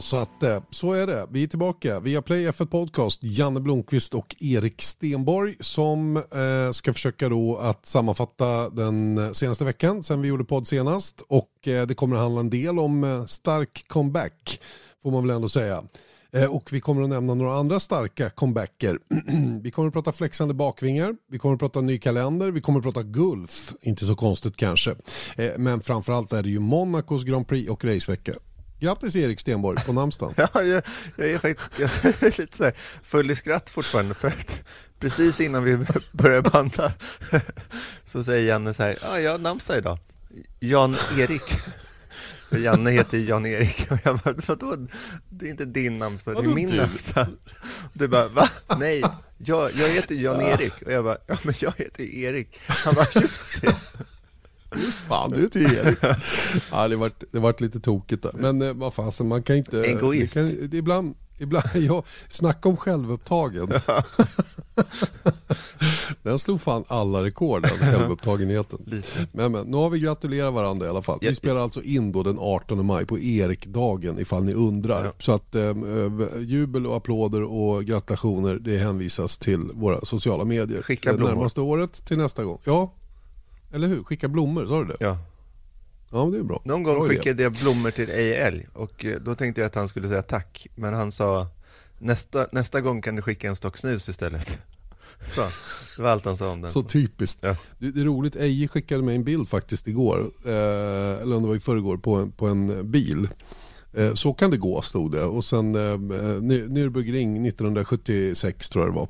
Så att eh, så är det. Vi är tillbaka via Play F1 Podcast, Janne Blomqvist och Erik Stenborg som eh, ska försöka då att sammanfatta den senaste veckan sen vi gjorde podd senast och eh, det kommer att handla en del om eh, stark comeback får man väl ändå säga. Eh, och vi kommer att nämna några andra starka comebacker. vi kommer att prata flexande bakvingar, vi kommer att prata ny kalender, vi kommer att prata Gulf, inte så konstigt kanske. Eh, men framförallt är det ju Monacos Grand Prix och racevecka. Grattis Erik Stenborg på namnsdagen. ja, jag, jag, är faktiskt jag är lite så här full i skratt fortfarande för att precis innan vi börjar banda så säger Janne så här, ja, jag har namnsdag idag, Jan-Erik. För Janne heter Jan-Erik och jag bara, vadå? Det är inte din namnsdag, det är min namnsdag. Du bara, va? Nej, jag, jag heter Jan-Erik och jag bara, ja men jag heter Erik. Han bara, just det. Just fan, du heter Erik. ja, det vart, det vart lite tokigt där. Men eh, vad fasen, man kan inte... Egoist. Det kan, det ibland, ibland, ja, snacka om självupptagen. den slog fan alla rekord, den självupptagenheten. Men, men nu har vi gratulerat varandra i alla fall. Vi spelar alltså in då den 18 maj på Erikdagen ifall ni undrar. Ja. Så att eh, jubel och applåder och gratulationer det hänvisas till våra sociala medier. Skicka blommor. Närmaste året till nästa gång. Ja, eller hur? Skicka blommor, sa du det? Ja. Ja, det är bra. Någon gång bra skickade jag blommor till Älg och eh, då tänkte jag att han skulle säga tack, men han sa nästa, nästa gång kan du skicka en stock snus istället. Så, det var allt han sa om den. Så typiskt. Ja. Det, det är roligt, Eje skickade mig en bild faktiskt igår, eh, eller om det var i förrgår, på en, på en bil. Eh, så kan det gå, stod det. Och sen eh, Nürburgring 1976 tror jag det var.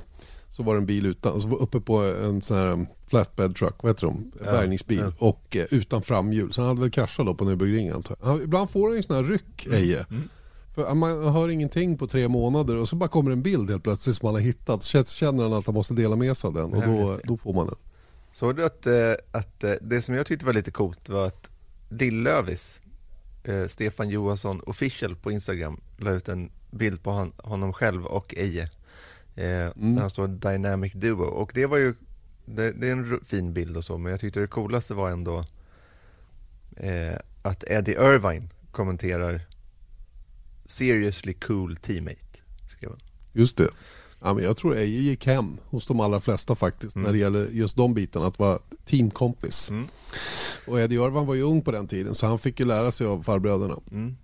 Så var det en bil utan, så var uppe på en sån här flatbed truck, vad heter de? Ja, Bärgningsbil. Ja. Och eh, utan framhjul. Så han hade väl kraschat då på Nürburgring antar jag. Ibland får han en sån här ryck, mm. Eje. Mm. För man hör ingenting på tre månader och så bara kommer en bild helt plötsligt som han har hittat. Så känner han att han måste dela med sig av den och då, då får man den. Såg du att, eh, att eh, det som jag tyckte var lite coolt var att Dillövis, eh, Stefan Johansson official på Instagram, la ut en bild på han, honom själv och Eje. Eh, mm. Där han står Dynamic Duo och det var ju det, det, är en fin bild och så men jag tyckte det coolaste var ändå eh, att Eddie Irvine kommenterar Seriously cool teammate, skrev han. Just det. Ja, men jag tror Eje gick hem hos de allra flesta faktiskt mm. när det gäller just de bitarna, att vara teamkompis. Mm. Och Eddie Irvine var ju ung på den tiden så han fick ju lära sig av farbröderna. Mm.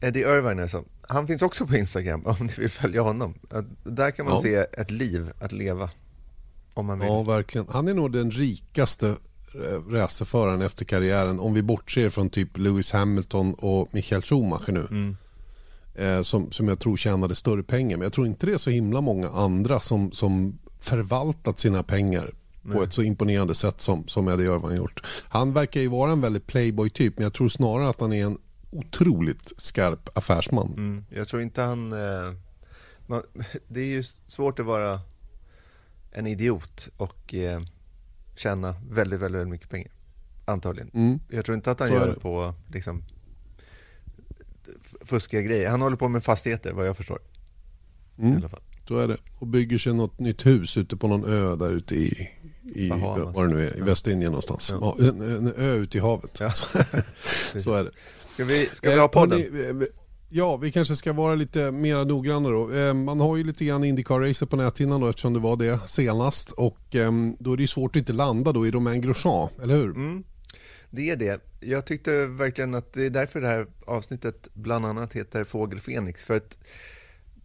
Eddie Irvine alltså, han finns också på Instagram om ni vill följa honom. Där kan man ja. se ett liv att leva. Om man vill. Ja, verkligen. Han är nog den rikaste eh, racerföraren efter karriären om vi bortser från typ Lewis Hamilton och Michael Schumacher nu. Mm. Eh, som, som jag tror tjänade större pengar. Men jag tror inte det är så himla många andra som, som förvaltat sina pengar Nej. på ett så imponerande sätt som, som Eddie Irvine gjort. Han verkar ju vara en väldigt playboy-typ men jag tror snarare att han är en otroligt skarp affärsman. Mm. Jag tror inte han... Eh, man, det är ju svårt att vara en idiot och eh, tjäna väldigt, väldigt, väldigt mycket pengar. Antagligen. Mm. Jag tror inte att han så gör det på liksom, fuskiga grejer. Han håller på med fastigheter vad jag förstår. Mm. I alla fall. Så är det. Och bygger sig något nytt hus ute på någon ö där ute i, i vad det nu är, i Västindien någonstans. Ja. En, en, ö ute i havet. Ja. så är det. Ska vi, ska vi ha podden? Eh, ja, vi kanske ska vara lite mer noggranna då. Eh, man har ju lite grann Indycar-racet på näthinnan då eftersom det var det senast. Och ehm, då är det ju svårt att inte landa då i Romain Grosjean, eller hur? Mm, det är det. Jag tyckte verkligen att det är därför det här avsnittet bland annat heter Fågel Fenix. För att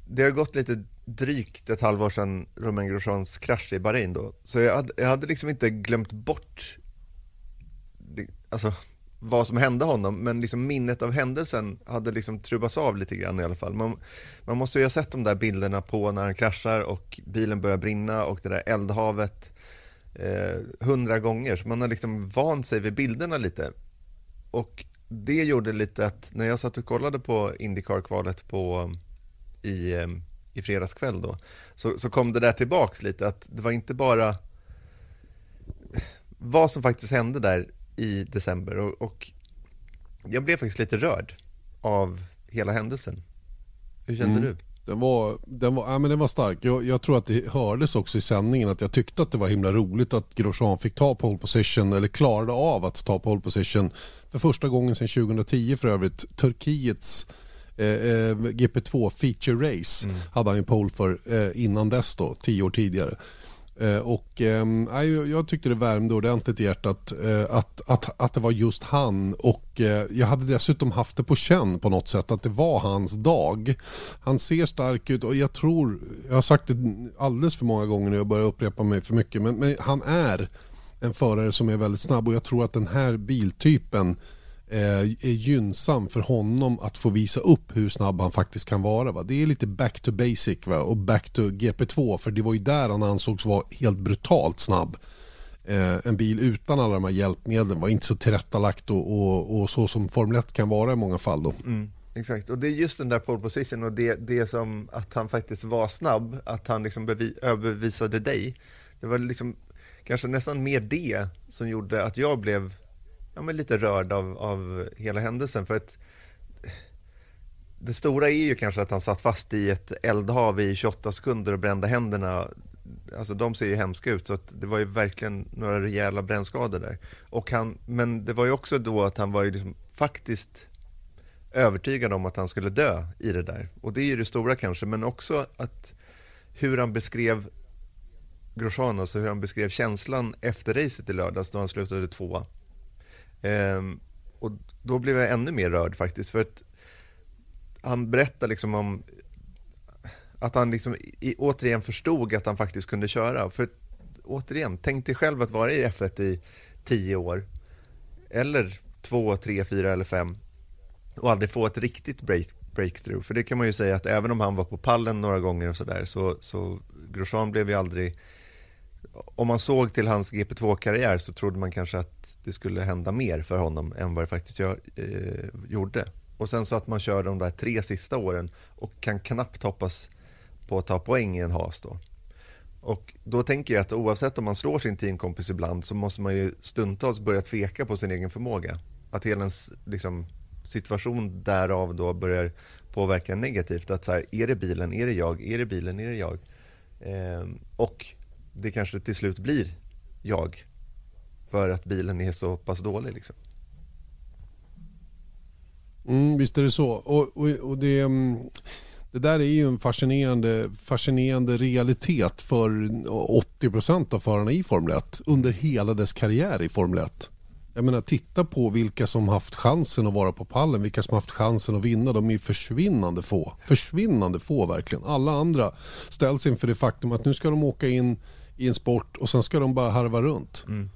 det har gått lite drygt ett halvår sedan Romain Grosjeans krasch i Bahrain då. Så jag hade, jag hade liksom inte glömt bort alltså, vad som hände honom, men liksom minnet av händelsen hade liksom trubbats av lite grann i alla fall. Man, man måste ju ha sett de där bilderna på när han kraschar och bilen börjar brinna och det där eldhavet eh, hundra gånger, så man har liksom vant sig vid bilderna lite. Och det gjorde lite att när jag satt och kollade på Indycar-kvalet på, i, eh, i fredags kväll då, så, så kom det där tillbaks lite, att det var inte bara vad som faktiskt hände där i december och, och, jag blev faktiskt lite rörd av hela händelsen. Hur kände mm. du? Den var, den, var, ja, men den var stark. Jag, jag, tror att det hördes också i sändningen att jag tyckte att det var himla roligt att Grosjean fick ta pole position eller klarade av att ta pole position för första gången sedan 2010 för övrigt. Turkiets Eh, eh, GP2 Feature Race mm. hade han ju pole för eh, innan dess då, tio år tidigare. Eh, och eh, jag tyckte det värmde ordentligt i hjärtat eh, att, att, att det var just han och eh, jag hade dessutom haft det på känn på något sätt att det var hans dag. Han ser stark ut och jag tror, jag har sagt det alldeles för många gånger nu och börjar upprepa mig för mycket men, men han är en förare som är väldigt snabb och jag tror att den här biltypen Eh, är gynnsam för honom att få visa upp hur snabb han faktiskt kan vara. Va? Det är lite back to basic va? och back to GP2 för det var ju där han ansågs vara helt brutalt snabb. Eh, en bil utan alla de här hjälpmedlen var inte så tillrättalagt och, och, och så som Formel 1 kan vara i många fall. Då. Mm, exakt, och det är just den där pole position och det, det som att han faktiskt var snabb, att han liksom överbevisade dig. Det var liksom kanske nästan mer det som gjorde att jag blev ja, men lite rörd av, av hela händelsen. För att det stora är ju kanske att han satt fast i ett eldhav i 28 sekunder och brände händerna. Alltså de ser ju hemska ut så att det var ju verkligen några rejäla brännskador där. Och han, men det var ju också då att han var ju liksom faktiskt övertygad om att han skulle dö i det där. Och det är ju det stora kanske, men också att hur han beskrev Grosjean, alltså hur han beskrev känslan efter racet i lördags då han slutade tvåa. Ehm, och då blev jag ännu mer rörd faktiskt, för att han berättar liksom om att han liksom i, återigen förstod att han faktiskt kunde köra. För återigen, tänk dig själv att vara i F1 i tio år, eller två, tre, fyra eller fem och aldrig få ett riktigt break, breakthrough. För det kan man ju säga att även om han var på pallen några gånger och sådär så, så Grosjean blev ju aldrig om man såg till hans GP2-karriär så trodde man kanske att det skulle hända mer för honom än vad det faktiskt gör, eh, gjorde. Och sen så att man kör de där tre sista åren och kan knappt hoppas på att ta poäng i en has då. Och då tänker jag att oavsett om man slår sin teamkompis ibland så måste man ju stundtals börja tveka på sin egen förmåga. Att hela ens liksom, situation därav då börjar påverka negativt. Att så här, är det bilen, är det jag, är det bilen, är det jag? Eh, och det kanske till slut blir jag. För att bilen är så pass dålig liksom. Mm, visst är det så. Och, och, och det, mm, det där är ju en fascinerande, fascinerande realitet för 80% av förarna i Formel 1 under hela dess karriär i Formel 1. Jag menar titta på vilka som haft chansen att vara på pallen, vilka som haft chansen att vinna. De är försvinnande få. Försvinnande få verkligen. Alla andra ställs inför det faktum att nu ska de åka in i en sport och sen ska de bara harva runt. Mm.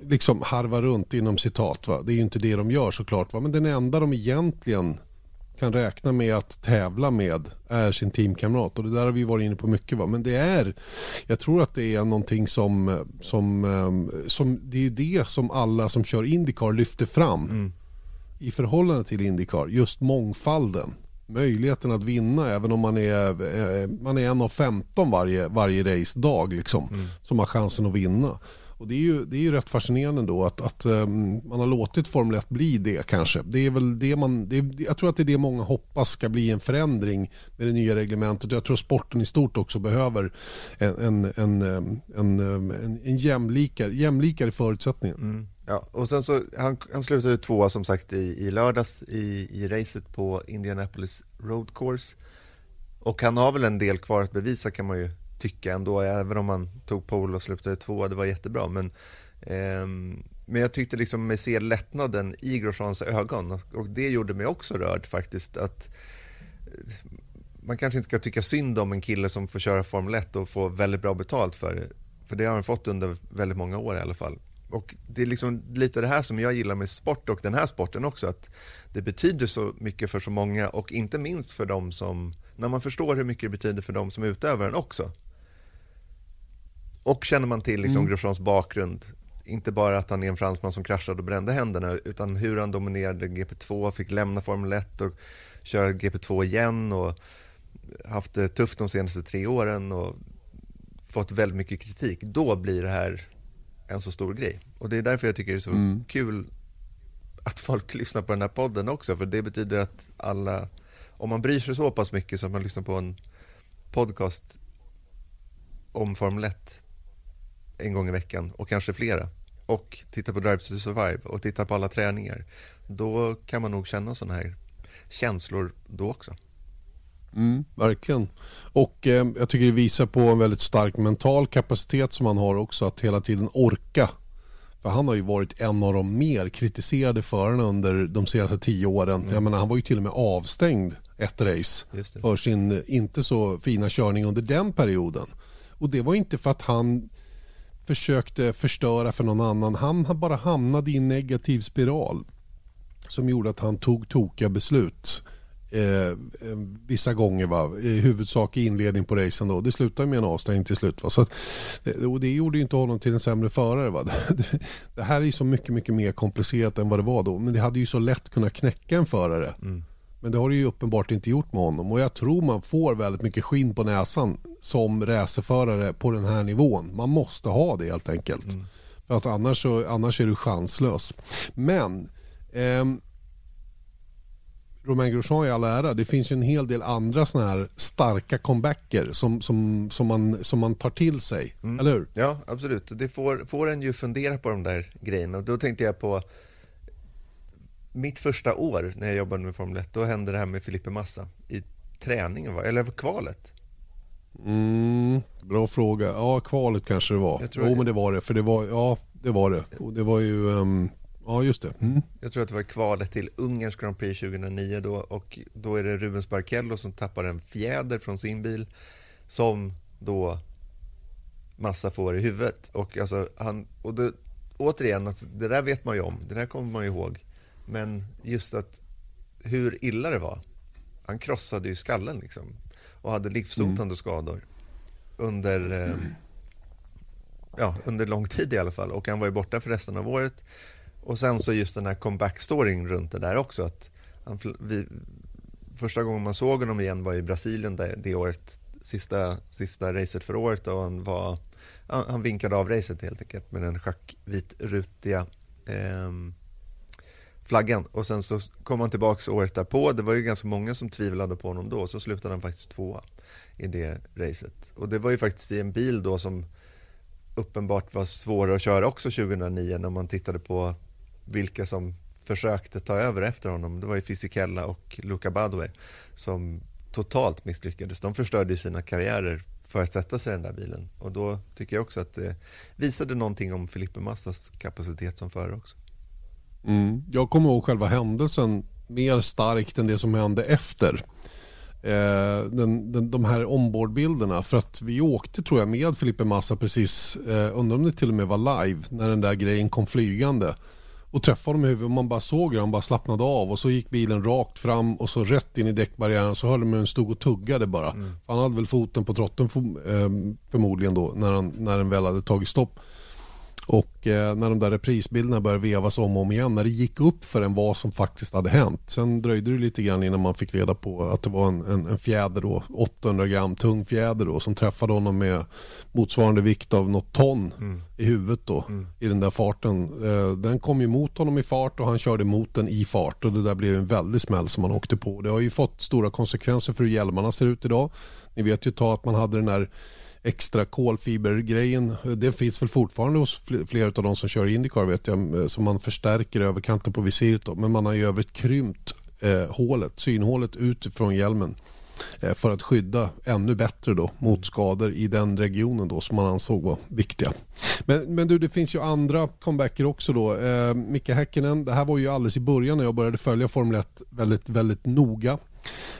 Liksom harva runt inom citat. Va? Det är ju inte det de gör såklart. Va? Men den enda de egentligen kan räkna med att tävla med är sin teamkamrat. Och det där har vi varit inne på mycket. Va? Men det är, jag tror att det är någonting som, som, ehm, som det är det som alla som kör Indycar lyfter fram. Mm. I förhållande till Indycar, just mångfalden möjligheten att vinna även om man är, eh, man är en av 15 varje, varje race-dag liksom, mm. som har chansen att vinna. Och det är ju, det är ju rätt fascinerande då att, att um, man har låtit Formel 1 bli det kanske. Det är väl det man, det är, jag tror att det är det många hoppas ska bli en förändring med det nya reglementet. Jag tror sporten i stort också behöver en, en, en, en, en, en jämlikare, jämlikare förutsättningar. Mm. Ja, och sen så, han, han slutade tvåa som sagt i, i lördags i, i racet på Indianapolis Road Course. Och han har väl en del kvar att bevisa kan man ju tycka ändå, även om man tog pole och slutade tvåa, det var jättebra. Men, eh, men jag tyckte liksom mig se lättnaden i Grosjeans ögon och det gjorde mig också rörd faktiskt. att eh, Man kanske inte ska tycka synd om en kille som får köra Formel 1 och få väldigt bra betalt för det. För det har han fått under väldigt många år i alla fall. Och det är liksom lite det här som jag gillar med sport och den här sporten också, att det betyder så mycket för så många och inte minst för dem som, när man förstår hur mycket det betyder för dem som utövar den också. Och känner man till liksom mm. Grosjeans bakgrund, inte bara att han är en fransman som kraschade och brände händerna, utan hur han dominerade GP2, fick lämna Formel 1 och köra GP2 igen och haft det tufft de senaste tre åren och fått väldigt mycket kritik. Då blir det här en så stor grej. Och det är därför jag tycker det är så mm. kul att folk lyssnar på den här podden också, för det betyder att alla, om man bryr sig så pass mycket så att man lyssnar på en podcast om Formel 1 en gång i veckan och kanske flera och tittar på Drive to Survive och tittar på alla träningar, då kan man nog känna sådana här känslor då också. Mm, verkligen. Och eh, jag tycker det visar på en väldigt stark mental kapacitet som han har också att hela tiden orka. För han har ju varit en av de mer kritiserade förarna under de senaste tio åren. Mm. Jag menar, han var ju till och med avstängd ett race för sin inte så fina körning under den perioden. Och det var inte för att han försökte förstöra för någon annan. Han bara hamnade i en negativ spiral som gjorde att han tog tokiga beslut. Eh, eh, vissa gånger va, i huvudsak i inledning på racen då. Det slutade med en avstängning till slut. Va? Så att, eh, och det gjorde inte honom till en sämre förare. Va? Det, det här är så mycket, mycket mer komplicerat än vad det var då. Men det hade ju så lätt kunnat knäcka en förare. Mm. Men det har det ju uppenbart inte gjort med honom. Och jag tror man får väldigt mycket skinn på näsan som racerförare på den här nivån. Man måste ha det helt enkelt. Mm. För att annars, så, annars är du chanslös. Men eh, Romain Grosjean i all ära, det finns ju en hel del andra såna här starka comebacker som, som, som, man, som man tar till sig, mm. eller hur? Ja, absolut. Det får, får en ju fundera på de där grejerna. Då tänkte jag på mitt första år när jag jobbade med Formel 1, då hände det här med Filipe Massa i träningen, eller kvalet. Mm, bra fråga. Ja, kvalet kanske det var. Jag tror jo, men det var det. För det var, ja, det var det. Och det var ju, um, ja just det. Mm. Jag tror att det var kvalet till Ungerns Grand Prix 2009 då och då är det Rubens Barrichello som tappar en fjäder från sin bil som då Massa får i huvudet. Och, alltså, han, och det, återigen, alltså, det där vet man ju om, det där kommer man ju ihåg. Men just att hur illa det var. Han krossade ju skallen liksom och hade livshotande mm. skador under, eh, ja, under lång tid i alla fall. Och han var ju borta för resten av året. Och sen så just den här comeback-storyn runt det där också. Att han, vi, första gången man såg honom igen var i Brasilien det, det året, sista, sista racet för året och han, var, han vinkade av racet helt enkelt med den schackvitrutiga eh, flaggan och sen så kom han tillbaks året därpå. Det var ju ganska många som tvivlade på honom då, så slutade han faktiskt tvåa i det racet. Och det var ju faktiskt i en bil då som uppenbart var svårare att köra också 2009 när man tittade på vilka som försökte ta över efter honom. Det var ju Fisichella och Luca Badwe som totalt misslyckades. De förstörde sina karriärer för att sätta sig i den där bilen. Och då tycker jag också att det visade någonting om Filipe Massas kapacitet som förare också. Mm. Jag kommer ihåg själva händelsen mer starkt än det som hände efter. Eh, den, den, de här ombordbilderna. För att vi åkte tror jag med Filippe Massa precis, eh, undrar om det till och med var live, när den där grejen kom flygande. Och träffade honom i huvudet och man bara såg hur han bara slappnade av och så gick bilen rakt fram och så rätt in i däckbarriären så hörde man hur den stod och tuggade bara. Mm. Han hade väl foten på trotten eh, förmodligen då när, han, när den väl hade tagit stopp. Och eh, när de där reprisbilderna började vevas om och om igen, när det gick upp för en vad som faktiskt hade hänt. Sen dröjde det lite grann innan man fick reda på att det var en, en, en fjäder då, 800 gram tung fjäder då, som träffade honom med motsvarande vikt av något ton mm. i huvudet då, mm. i den där farten. Eh, den kom ju mot honom i fart och han körde mot den i fart och det där blev en väldig smäll som han åkte på. Det har ju fått stora konsekvenser för hur hjälmarna ser ut idag. Ni vet ju ta att man hade den där extra kolfibergrejen. Det finns väl fortfarande hos flera av de som kör Indycar vet jag, eh, som man förstärker överkanten på visiret. Då. Men man har i övrigt krympt eh, hålet, synhålet utifrån hjälmen eh, för att skydda ännu bättre då mot skador i den regionen då som man ansåg var viktiga. Men, men du, det finns ju andra comebacker också då. Eh, Micke Häkkinen, det här var ju alldeles i början när jag började följa Formel 1 väldigt, väldigt noga.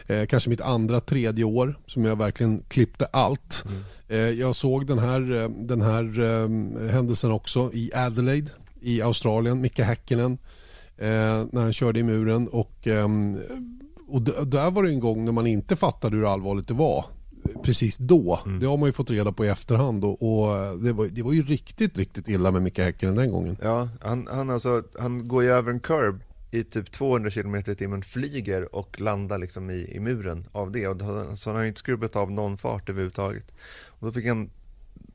Eh, kanske mitt andra, tredje år som jag verkligen klippte allt. Mm. Eh, jag såg den här, eh, den här eh, händelsen också i Adelaide i Australien, Micke Häkkinen eh, när han körde i muren och, ehm, och där var det en gång när man inte fattade hur allvarligt det var precis då. Mm. Det har man ju fått reda på i efterhand och, och det, var, det var ju riktigt, riktigt illa med Micke Häkkinen den gången. Ja, han, han, alltså, han går ju över en curb i typ 200 km i timmen flyger och landar liksom i, i muren av det. Och så han har inte skrubblat av någon fart överhuvudtaget. Och då fick han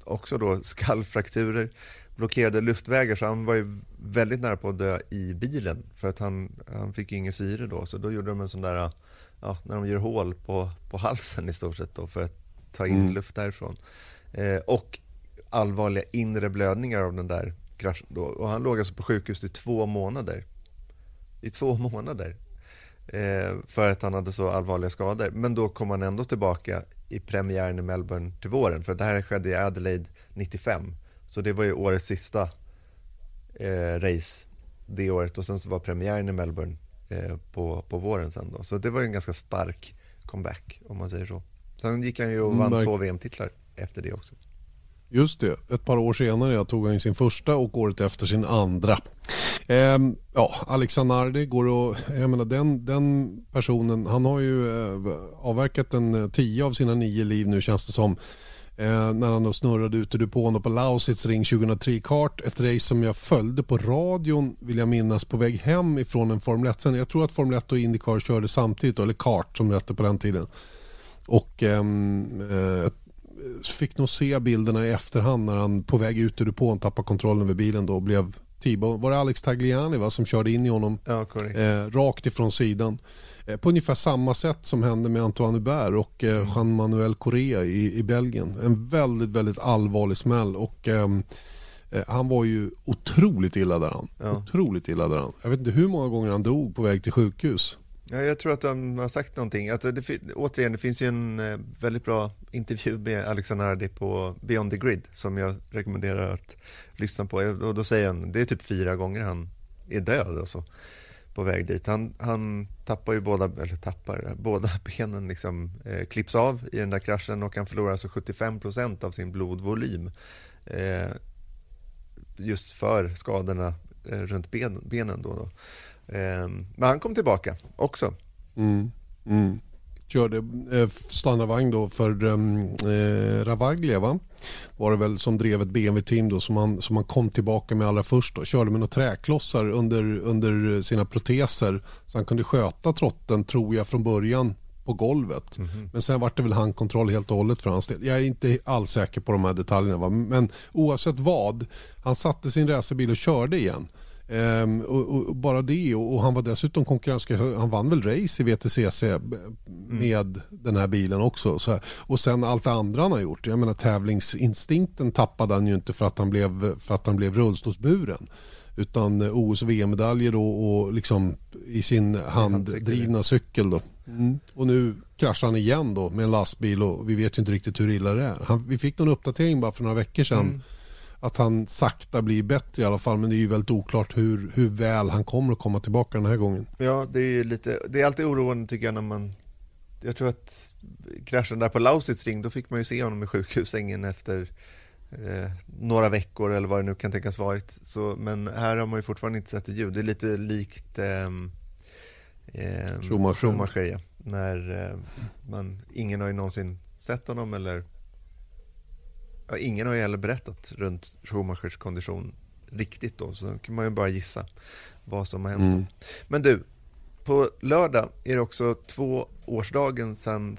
också då skallfrakturer, blockerade luftvägar så han var ju väldigt nära på att dö i bilen för att han, han fick inget syre då. Så då gjorde de en sån där, ja, när de gör hål på, på halsen i stort sett då för att ta in mm. luft därifrån. Eh, och allvarliga inre blödningar av den där kraschen då. Och han låg alltså på sjukhus i två månader i två månader. eh, för att han hade så allvarliga skador. Men då kom han ändå tillbaka i premiären i Melbourne till våren, för det här skedde i Adelaide 95. Så det var ju årets sista eh, race det året och sen så var premiären i Melbourne eh, på, på våren sen då. Så det var ju en ganska stark comeback om man säger så. Sen gick han ju och vann mm, två VM-titlar efter det också. Just det, ett par år senare tog han sin första och året efter sin andra. Ehm, ja, Alexanardi går och, jag menar den, den personen, han har ju eh, avverkat en eh, tio av sina nio liv nu känns det som. Eh, när han då snurrade ute du på Lausitz ring 2003 kart. Ett race som jag följde på radion vill jag minnas på väg hem ifrån en Formel 1 Jag tror att Formel 1 och Indycar körde samtidigt, eller kart som det hette på den tiden. Och ehm, eh, fick nog se bilderna i efterhand när han på väg ut ur depån tappade kontrollen över bilen då och blev T-bone. Var det Alex Tagliani va, som körde in i honom ja, eh, rakt ifrån sidan. Eh, på ungefär samma sätt som hände med Antoine Hubert och eh, mm. Jean-Manuel Correa i, i Belgien. En väldigt, väldigt allvarlig smäll och ehm, eh, han var ju otroligt illa däran. Ja. Otroligt illa däran. Jag vet inte hur många gånger han dog på väg till sjukhus. Ja, jag tror att de har sagt någonting. Att det, återigen, det finns ju en eh, väldigt bra intervju med Alexander Hardy på Beyond the Grid som jag rekommenderar att lyssna på. Och då säger han, det är typ fyra gånger han är död alltså, på väg dit. Han, han tappar ju båda, eller tappar, båda benen liksom, eh, klipps av i den där kraschen och han förlorar alltså 75% av sin blodvolym. Eh, just för skadorna eh, runt ben, benen. Då, då. Eh, men han kom tillbaka också. Mm. Mm. Körde eh, standardvagn då för um, eh, Ravaglia va? Var det väl som drev ett BMW-team då som han, som han kom tillbaka med allra först då. Körde med några träklossar under, under sina proteser så han kunde sköta trotten tror jag från början på golvet. Mm -hmm. Men sen var det väl handkontroll helt och hållet för hans del. Jag är inte alls säker på de här detaljerna. Va? Men oavsett vad, han satte sin racerbil och körde igen. Um, och, och, bara det och, och, han var dessutom konkurrenskraftig. Han vann väl race i VTCC med mm. den här bilen också. Så, och sen allt det andra han har gjort. Jag menar tävlingsinstinkten tappade han ju inte för att han blev, för att han blev rullstolsburen. Utan OS och VM-medaljer och, och liksom i sin handdrivna cykel. Då. Mm. Och nu kraschar han igen då med en lastbil och vi vet ju inte riktigt hur illa det är. Han, vi fick någon uppdatering bara för några veckor sedan. Mm att han sakta blir bättre i alla fall. Men det är ju väldigt oklart hur, hur väl han kommer att komma tillbaka den här gången. Ja, det är lite, det är alltid oroande tycker jag när man jag tror att kraschen där på Lausitz ring, då fick man ju se honom i sjukhussängen efter eh, några veckor eller vad det nu kan tänkas varit. Så, men här har man ju fortfarande inte sett ett ljud. Det är lite likt eh, eh, Schumacher. Schumacher ja. När eh, man, ingen har ju någonsin sett honom eller ingen har ju heller berättat runt Schumachers kondition riktigt då, så då kan man ju bara gissa vad som har hänt. Mm. Men du, på lördag är det också två årsdagen sedan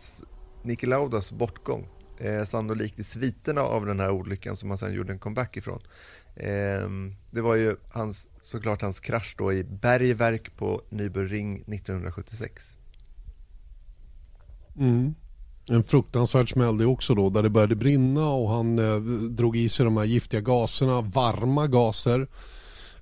Niki Laudas bortgång. Eh, sannolikt i sviterna av den här olyckan som han sen gjorde en comeback ifrån. Eh, det var ju hans, såklart hans krasch då i bergverk på Nürburgring 1976. Mm en fruktansvärd smäll det också då där det började brinna och han eh, drog i sig de här giftiga gaserna, varma gaser.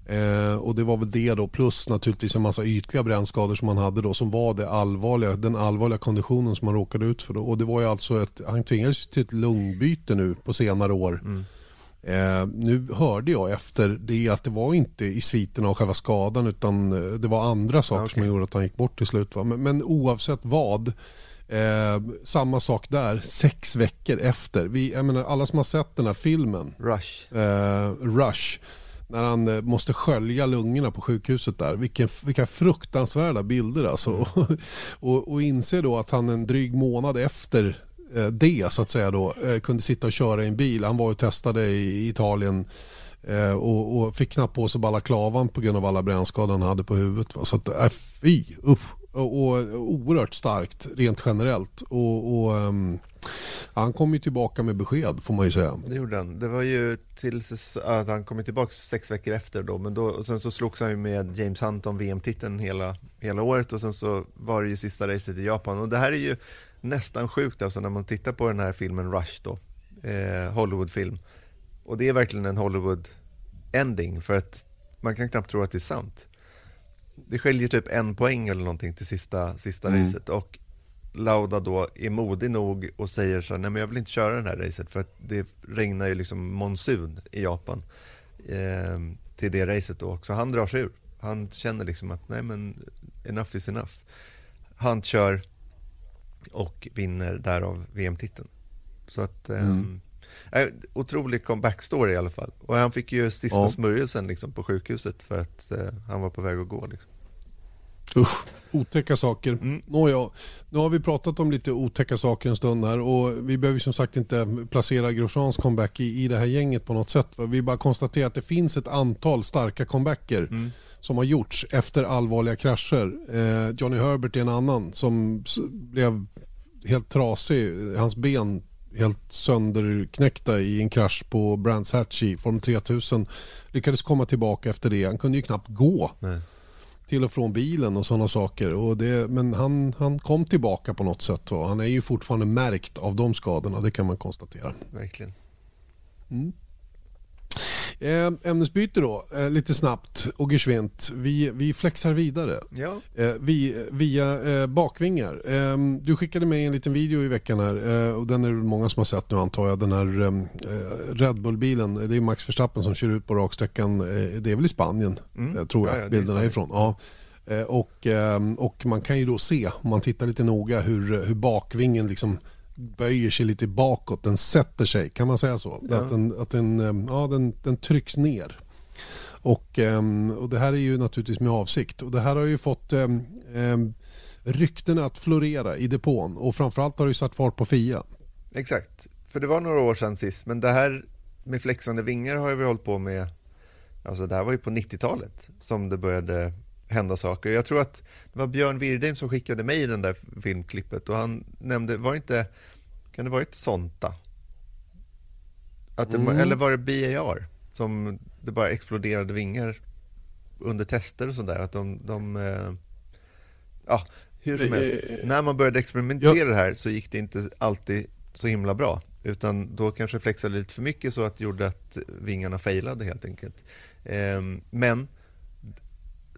Eh, och det var väl det då plus naturligtvis en massa ytliga brännskador som han hade då som var det allvarliga, den allvarliga konditionen som han råkade ut för då. Och det var ju alltså ett, han tvingades till ett lungbyte nu på senare år. Mm. Eh, nu hörde jag efter det att det var inte i sviten av själva skadan utan eh, det var andra saker okay. som gjorde att han gick bort till slut. Men, men oavsett vad Eh, samma sak där, sex veckor efter. Vi, jag menar, alla som har sett den här filmen, Rush, eh, Rush när han eh, måste skölja lungorna på sjukhuset där. Vilken, vilka fruktansvärda bilder alltså. Mm. och, och inse då att han en dryg månad efter eh, det så att säga då eh, kunde sitta och köra i en bil. Han var och testade i Italien och, och, fick knappt på sig balaklavan på grund av alla brännskador han hade på huvudet. Va? Så att, äh, fy, usch och, och oerhört starkt rent generellt. Och, och um, han kom ju tillbaka med besked får man ju säga. Det gjorde han. Det var ju tills att han kom tillbaka sex veckor efter då, men då, och sen så slogs han ju med James Hunt om VM-titeln hela, hela året och sen så var det ju sista racet i Japan och det här är ju nästan sjukt alltså när man tittar på den här filmen Rush då, eh, Hollywoodfilm. Och det är verkligen en Hollywood ending för att man kan knappt tro att det är sant det skiljer typ en poäng eller någonting till sista, sista mm. racet och Lauda då är modig nog och säger så här, nej men jag vill inte köra det här racet för att det regnar ju liksom monsun i Japan eh, till det racet då också. Han drar sig ur. Han känner liksom att nej men enough is enough. Han kör och vinner därav VM-titeln. Så att eh, mm. Eh, otrolig comeback-story i alla fall. Och han fick ju sista ja. smörjelsen liksom på sjukhuset för att eh, han var på väg att gå. Liksom. Usch, otäcka saker. Mm. Nåja, nu har vi pratat om lite otäcka saker en stund här och vi behöver som sagt inte placera Grosjeans comeback i, i det här gänget på något sätt. Vi bara konstaterar att det finns ett antal starka comebacker mm. som har gjorts efter allvarliga krascher. Eh, Johnny Herbert är en annan som blev helt trasig, hans ben helt sönderknäckta i en krasch på Brands Hatch i Form 3000. Lyckades komma tillbaka efter det, han kunde ju knappt gå. Nej till och från bilen och sådana saker. Och det, men han, han kom tillbaka på något sätt. Och han är ju fortfarande märkt av de skadorna, det kan man konstatera. Verkligen. Mm. Eh, ämnesbyte då, eh, lite snabbt och geschwint. Vi, vi flexar vidare. Ja. Eh, vi, via bakvingar. Ehm, du skickade mig en liten video i veckan här och den är det många som har sett nu antar jag. Den här ehm, eh, Red Bull-bilen. Det är Max Verstappen som kör ut på raksträckan. det är väl i Spanien mm. tror jag ja, ja, bilderna är ifrån. Ja. Och, ehm, och man kan ju då se, om man tittar lite noga, hur, hur bakvingen liksom böjer sig lite bakåt, den sätter sig, kan man säga så? Ja. Att, den, att den, eh, ja, den, den trycks ner. Och, ehm, och det här är ju naturligtvis med avsikt. Och det här har ju fått um, um, ryktena att florera i depån och framförallt har det ju satt fart på Fia. Exakt, för det var några år sedan sist, men det här med flexande vingar har vi hållit på med, alltså det här var ju på 90-talet som det började hända saker. Jag tror att det var Björn Wirdheim som skickade mig den där filmklippet och han nämnde, var det inte, kan det varit Sonta? Att det, mm. Eller var det BAR som det bara exploderade vingar under tester och sådär? Att de, de eh, ja, hur som helst. När man började experimentera det här så gick det inte alltid så himla bra. Utan då kanske flexade lite för mycket så att det gjorde att vingarna failade helt enkelt. Ehm, men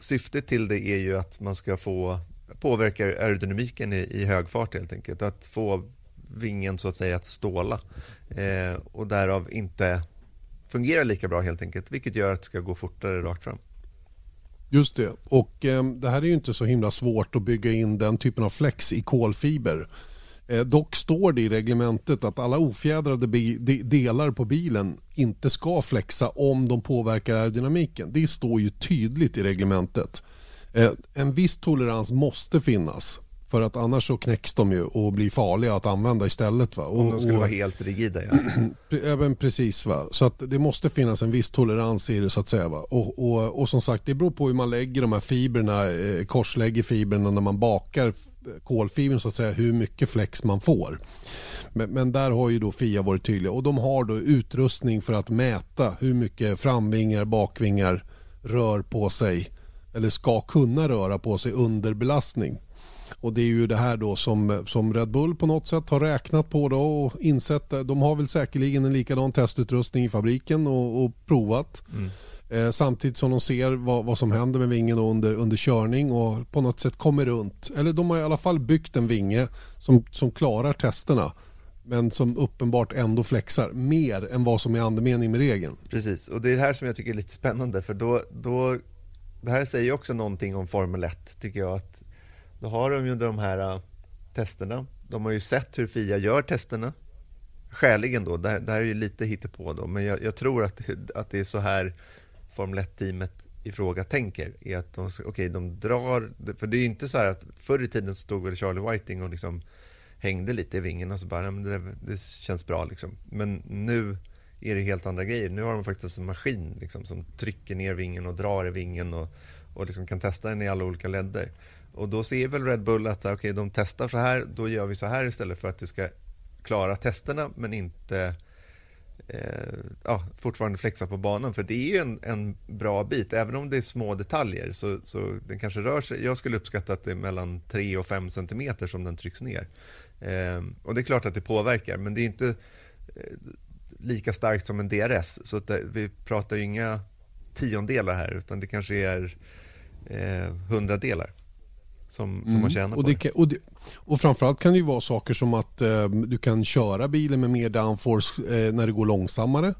syftet till det är ju att man ska få påverka aerodynamiken i, i hög fart helt enkelt. Att få vingen så att säga att ståla eh, och därav inte fungera lika bra helt enkelt. Vilket gör att det ska gå fortare rakt fram. Just det. Och eh, det här är ju inte så himla svårt att bygga in den typen av flex i kolfiber. Eh, dock står det i reglementet att alla ofjädrade delar på bilen inte ska flexa om de påverkar aerodynamiken. Det står ju tydligt i reglementet. Eh, en viss tolerans måste finnas för att annars så knäcks de ju och blir farliga att använda istället. Va? Och, Om de skulle och, vara helt rigida ja. Även precis va. Så att det måste finnas en viss tolerans i det så att säga. Va? Och, och, och som sagt det beror på hur man lägger de här fibrerna, eh, korslägger fibrerna när man bakar kolfibern så att säga hur mycket flex man får. Men, men, där har ju då Fia varit tydliga och de har då utrustning för att mäta hur mycket framvingar, bakvingar rör på sig eller ska kunna röra på sig under belastning. Och det är ju det här då som, som Red Bull på något sätt har räknat på då och insett. De har väl säkerligen en likadan testutrustning i fabriken och, och provat. Mm. Eh, samtidigt som de ser vad, vad som händer med vingen under, under körning och på något sätt kommer runt. Eller de har i alla fall byggt en vinge som, som klarar testerna men som uppenbart ändå flexar mer än vad som är andemening med regeln. Precis, och det är det här som jag tycker är lite spännande för då, då det här säger också någonting om Formel 1 tycker jag att då har de ju de här uh, testerna. De har ju sett hur Fia gör testerna. Skäligen då, det här, det här är ju lite hittepå då, men jag, jag tror att, att det är så här Formel 1-teamet i fråga tänker. Är att de, okay, de drar, för det är inte så här att förr i tiden stod väl Charlie Whiting och liksom hängde lite i vingen och så bara, men det, det känns bra liksom. Men nu är det helt andra grejer. Nu har de faktiskt en maskin liksom, som trycker ner vingen och drar i vingen och, och liksom kan testa den i alla olika ledder. Och då ser väl Red Bull att okay, de testar så här, då gör vi så här istället för att det ska klara testerna men inte eh, ja, fortfarande flexa på banan. För det är ju en, en bra bit, även om det är små detaljer. Så, så den kanske rör sig, jag skulle uppskatta att det är mellan 3 och 5 centimeter som den trycks ner. Eh, och det är klart att det påverkar, men det är inte eh, lika starkt som en DRS. Så det, eh, vi pratar ju inga tiondelar här, utan det kanske är eh, hundradelar som, som Mm. man tjänar och, på kan, och, det, och framförallt kan det ju vara saker som att eh, du kan köra bilen med mer downforce eh, när det går långsammare.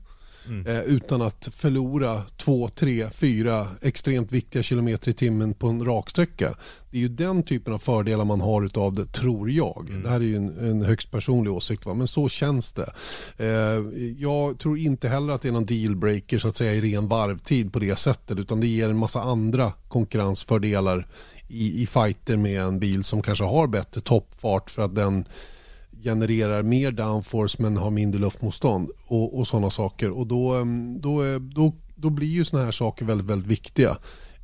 Mm. Eh, utan att förlora två, tre, fyra extremt viktiga kilometer i timmen på en raksträcka. Det är ju den typen av fördelar man har utav det, tror jag. Mm. Det här är ju en, en högst personlig åsikt, va? men så känns det. Eh, jag tror inte heller att det är någon dealbreaker så att säga i ren varvtid på det sättet, utan det ger en massa andra konkurrensfördelar i, i fighter med en bil som kanske har bättre toppfart för att den genererar mer downforce men har mindre luftmotstånd och, och sådana saker. Och då, em, då, eh, då, då blir ju sådana här saker väldigt, väldigt viktiga.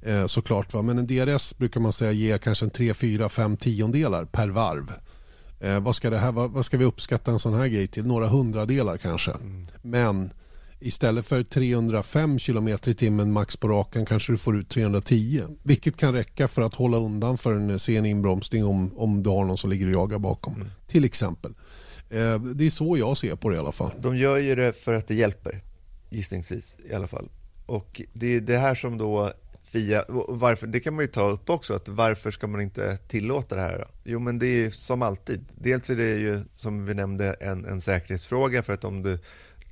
Eh, såklart. Va? Men en DRS brukar man säga ger kanske en 3, 4, 5 tiondelar per varv. Eh, vad, ska det här, vad, vad ska vi uppskatta en sån här grej till? Några hundradelar kanske. Men istället för 305 km i timmen max på rakan kanske du får ut 310. Vilket kan räcka för att hålla undan för en sen inbromsning om, om du har någon som ligger och jagar bakom. Till exempel. Eh, det är så jag ser på det i alla fall. De gör ju det för att det hjälper, gissningsvis i alla fall. Och det är det här som då Fia, varför, det kan man ju ta upp också, att varför ska man inte tillåta det här? Då? Jo, men det är som alltid. Dels är det ju, som vi nämnde, en, en säkerhetsfråga, för att om du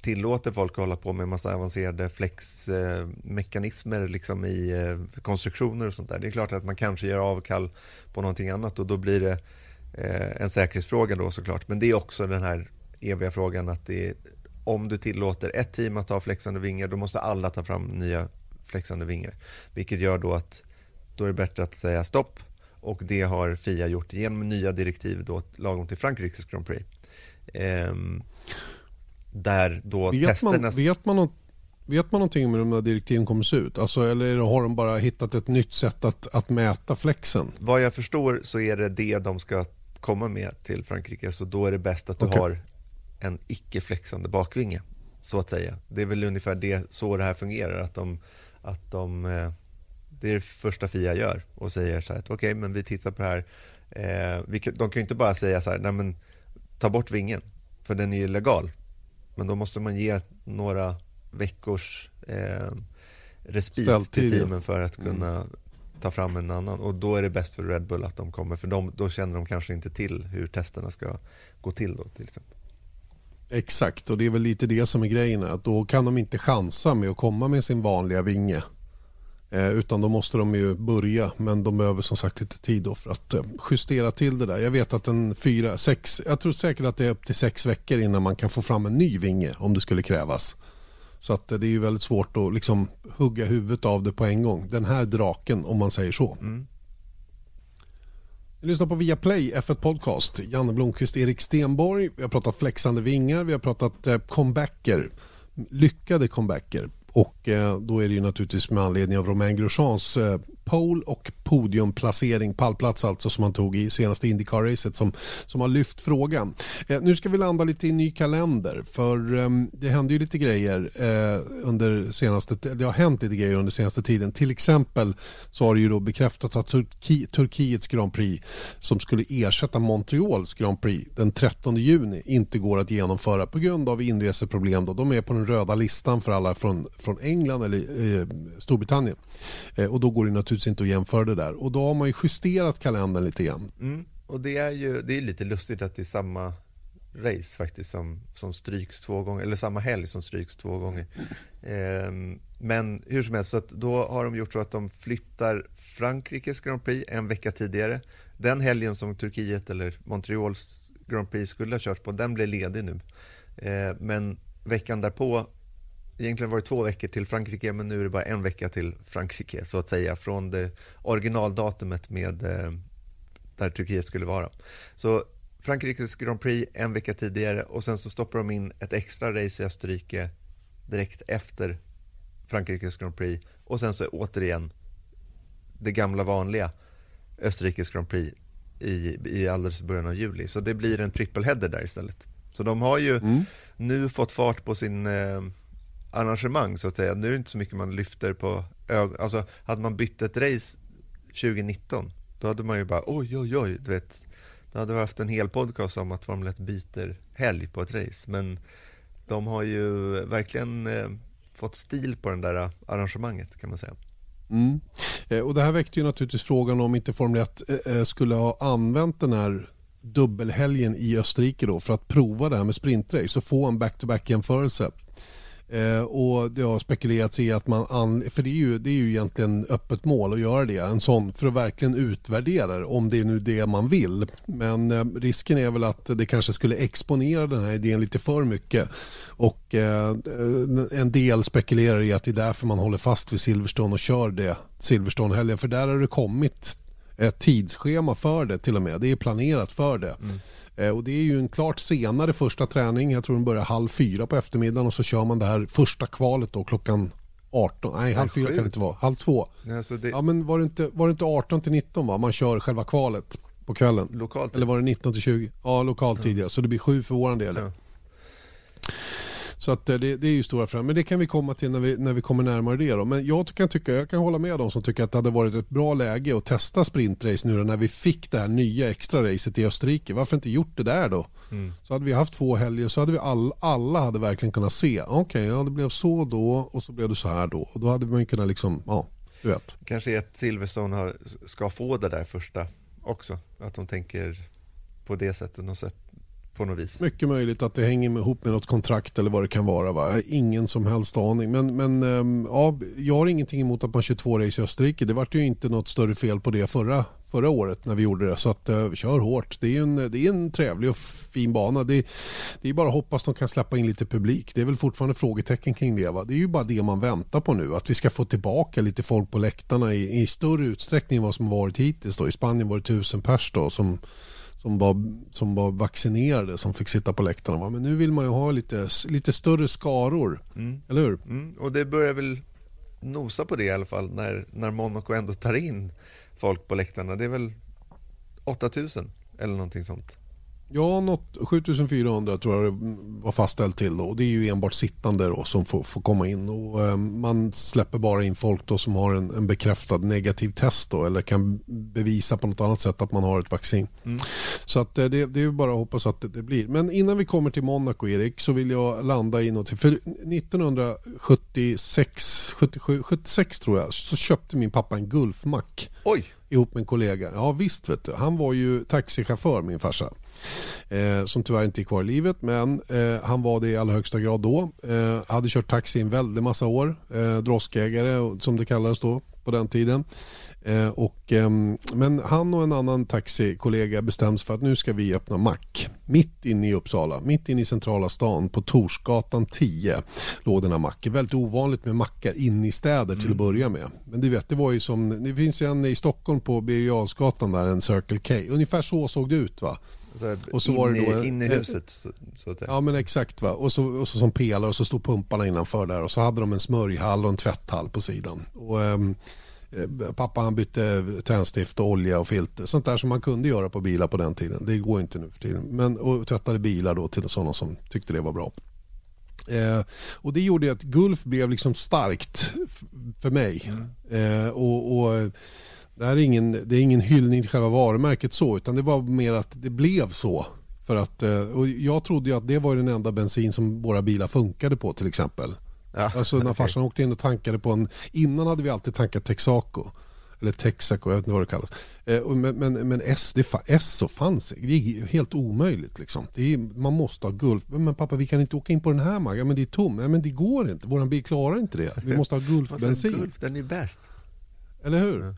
tillåter folk att hålla på med massa avancerade flexmekanismer liksom i eh, konstruktioner och sånt där. Det är klart att man kanske gör avkall på någonting annat och då blir det eh, en säkerhetsfråga då såklart. Men det är också den här eviga frågan att det är, om du tillåter ett team att ha flexande vingar då måste alla ta fram nya flexande vingar. Vilket gör då att då är det bättre att säga stopp och det har Fia gjort genom nya direktiv då lagom till Frankrikes Grand Prix. Ehm, där då Vet testerna... man, vet, man, vet man någonting om hur de här direktiven kommer se ut? Alltså, eller har de bara hittat ett nytt sätt att, att mäta flexen? Vad jag förstår så är det det de ska komma med till Frankrike så då är det bäst att du Okej. har en icke-flexande bakvinge så att säga. Det är väl ungefär det, så det här fungerar att de, att de eh, det är det första Fia gör och säger så här att okej men vi tittar på det här eh, vi, de kan ju inte bara säga så här nej men ta bort vingen för den är ju legal men då måste man ge några veckors eh, respit Ställtid, till teamen för att kunna ta fram en annan och då är det bäst för Red Bull att de kommer för de, då känner de kanske inte till hur testerna ska gå till då till exempel. Exakt, och det är väl lite det som är grejen. Att då kan de inte chansa med att komma med sin vanliga vinge. Eh, utan då måste de ju börja, men de behöver som sagt lite tid då för att eh, justera till det där. Jag vet att en fyra, sex, jag tror säkert att det är upp till sex veckor innan man kan få fram en ny vinge om det skulle krävas. Så att eh, det är ju väldigt svårt att liksom hugga huvudet av det på en gång. Den här draken om man säger så. Vi lyssnar på Viaplay F1 Podcast. Janne Blomqvist, Erik Stenborg. Vi har pratat flexande vingar, vi har pratat comebacker. Lyckade comebacker. Och eh, då är det ju naturligtvis med anledning av Romain Grosjeans eh, pole och podiumplacering, pallplats alltså som han tog i senaste Indycar-racet som, som har lyft frågan. Eh, nu ska vi landa lite i ny kalender för eh, det hände ju lite grejer eh, under senaste, det har hänt lite grejer under senaste tiden. Till exempel så har det ju då bekräftats att Turki, Turkiets Grand Prix som skulle ersätta Montreals Grand Prix den 13 juni inte går att genomföra på grund av inreseproblem. Då. De är på den röda listan för alla från, från England eller eh, Storbritannien. Eh, och då går det naturligtvis inte att jämföra det där. Och då har man ju justerat kalendern lite grann. Mm. Och det är ju det är lite lustigt att det är samma race faktiskt som, som stryks två gånger, eller samma helg som stryks två gånger. Eh, men hur som helst, så att då har de gjort så att de flyttar Frankrikes Grand Prix en vecka tidigare. Den helgen som Turkiet eller Montreals Grand Prix skulle ha kört på, den blev ledig nu. Eh, men veckan därpå, egentligen var det två veckor till Frankrike, men nu är det bara en vecka till Frankrike så att säga, från det originaldatumet med eh, där Turkiet skulle vara. Så Frankrikes Grand Prix en vecka tidigare och sen så stoppar de in ett extra race i Österrike direkt efter Frankrikes Grand Prix och sen så återigen det gamla vanliga Österrikes Grand Prix i, i alldeles början av juli. Så det blir en trippelheader där istället. Så de har ju nu fått fart på sin eh, arrangemang så att säga. Nu är det inte så mycket man lyfter på ögonen. Alltså hade man bytt ett race 2019 då hade man ju bara oj oj oj, du vet. Då hade vi haft en hel podcast om att Formel 1 byter helg på ett race. Men de har ju verkligen eh, fått stil på den där eh, arrangemanget kan man säga. Mm. Eh, och det här väckte ju naturligtvis frågan om inte Formel 1 eh, eh, skulle ha använt den här dubbelhelgen i Österrike då för att prova det här med sprintrace och få en back-to-back jämförelse. Eh, och det har spekulerats i att man, an, för det är, ju, det är ju egentligen öppet mål att göra det, en sån för att verkligen utvärdera det, om det är nu det man vill. Men eh, risken är väl att det kanske skulle exponera den här idén lite för mycket och eh, en del spekulerar i att det är därför man håller fast vid Silverstone och kör det Silverstone-helgen, för där har det kommit ett tidsschema för det till och med. Det är planerat för det. Mm. Eh, och det är ju en klart senare första träning. Jag tror den börjar halv fyra på eftermiddagen och så kör man det här första kvalet då klockan 18. Nej, halv fyra kan det inte vara. Halv två. Alltså det... Ja, men var det, inte, var det inte 18 till 19 va? Man kör själva kvalet på kvällen. Lokalt. Eller var det 19 till 20? Ja, lokalt ja. Så det blir sju för vår del. Ja. Så att eh, det, det är ju stora förändringar. Men det kan vi komma till när vi, när vi kommer närmare det. Då. Men jag kan, tycka, jag kan hålla med dem som tycker att det hade varit ett bra läge att testa sprintrace nu när vi fick det här nya extra racet i Österrike. Varför inte gjort det där då? Mm. Så hade vi haft två helger så hade vi all, alla hade verkligen kunnat se. Okej, okay, ja, det blev så då och så blev det så här då. Och då hade man kunnat liksom, ja, du vet. Kanske att Silverstone har, ska få det där första också. Att de tänker på det sättet. Något sätt på något vis. Mycket möjligt att det hänger ihop med något kontrakt eller vad det kan vara. Va? Ingen som helst aning. Men, men ehm, ja, jag har ingenting emot att man kör två race i Österrike. Det var ju inte något större fel på det förra, förra året när vi gjorde det. Så att, äh, kör hårt. Det är, en, det är en trevlig och fin bana. Det, det är bara att hoppas de kan släppa in lite publik. Det är väl fortfarande frågetecken kring det. Va? Det är ju bara det man väntar på nu. Att vi ska få tillbaka lite folk på läktarna i, i större utsträckning än vad som varit hittills. Då. I Spanien var det tusen pers då, som som var, som var vaccinerade som fick sitta på läktarna. Men nu vill man ju ha lite, lite större skaror, mm. eller hur? Mm. Och det börjar väl nosa på det i alla fall när, när Monaco ändå tar in folk på läktarna. Det är väl 8000 eller någonting sånt. Ja, något, 7400 tror jag det var fastställt till då. Det är ju enbart sittande då som får, får komma in. Och, eh, man släpper bara in folk då som har en, en, bekräftad negativ test då, eller kan bevisa på något annat sätt att man har ett vaccin. Mm. Så att, eh, det, det är bara att hoppas att det, det, blir. Men innan vi kommer till Monaco, Erik, så vill jag landa i något. För 1976, 77, 76 tror jag, så köpte min pappa en Gulfmack. Oj! Ihop med en kollega. Ja visst vet du. Han var ju taxichaufför min farsa eh, som tyvärr inte är kvar i livet men eh, han var det i allra högsta grad då. Eh, hade kört taxi en väldig massa år, eh, droskägare som det kallades då på den tiden. Eh, och, eh, men han och en annan taxikollega bestäms för att nu ska vi öppna mack. Mitt inne i Uppsala, mitt inne i centrala stan på Torsgatan 10 låg den här macken. Väldigt ovanligt med mackar inne i städer till mm. att börja med. Men du vet, det var ju som, det finns en i Stockholm på Birger där, en Circle K. Ungefär så såg det ut va. Så och så in, var det då, in i huset så, så, att säga. Ja men exakt va. Och så, och så som pelare och så stod pumparna innanför där och så hade de en smörjhall och en tvätthall på sidan. Och, um, Pappa han bytte tändstift och olja och filter. Sånt där som man kunde göra på bilar på den tiden. Det går inte nu för tiden. Men, och tvättade bilar då till sådana som tyckte det var bra. Eh, och det gjorde att Gulf blev liksom starkt för mig. Mm. Eh, och, och det, här är ingen, det är ingen hyllning till själva varumärket så utan det var mer att det blev så. För att, eh, och jag trodde ju att det var den enda bensin som våra bilar funkade på till exempel. Ja, alltså när farsan åkte in och tankade på en... Innan hade vi alltid tankat Texaco. Eller Texaco, jag vet inte vad det kallas. Eh, men, men, men S, det, S så fanns det. Det är helt omöjligt. Liksom. Är, man måste ha Gulf. Men pappa, vi kan inte åka in på den här magen. Men det är tom. Nej, men det går inte. Vår bil klarar inte det. Vi måste ha Gulf-bensin. Gulf, den är bäst. Eller hur?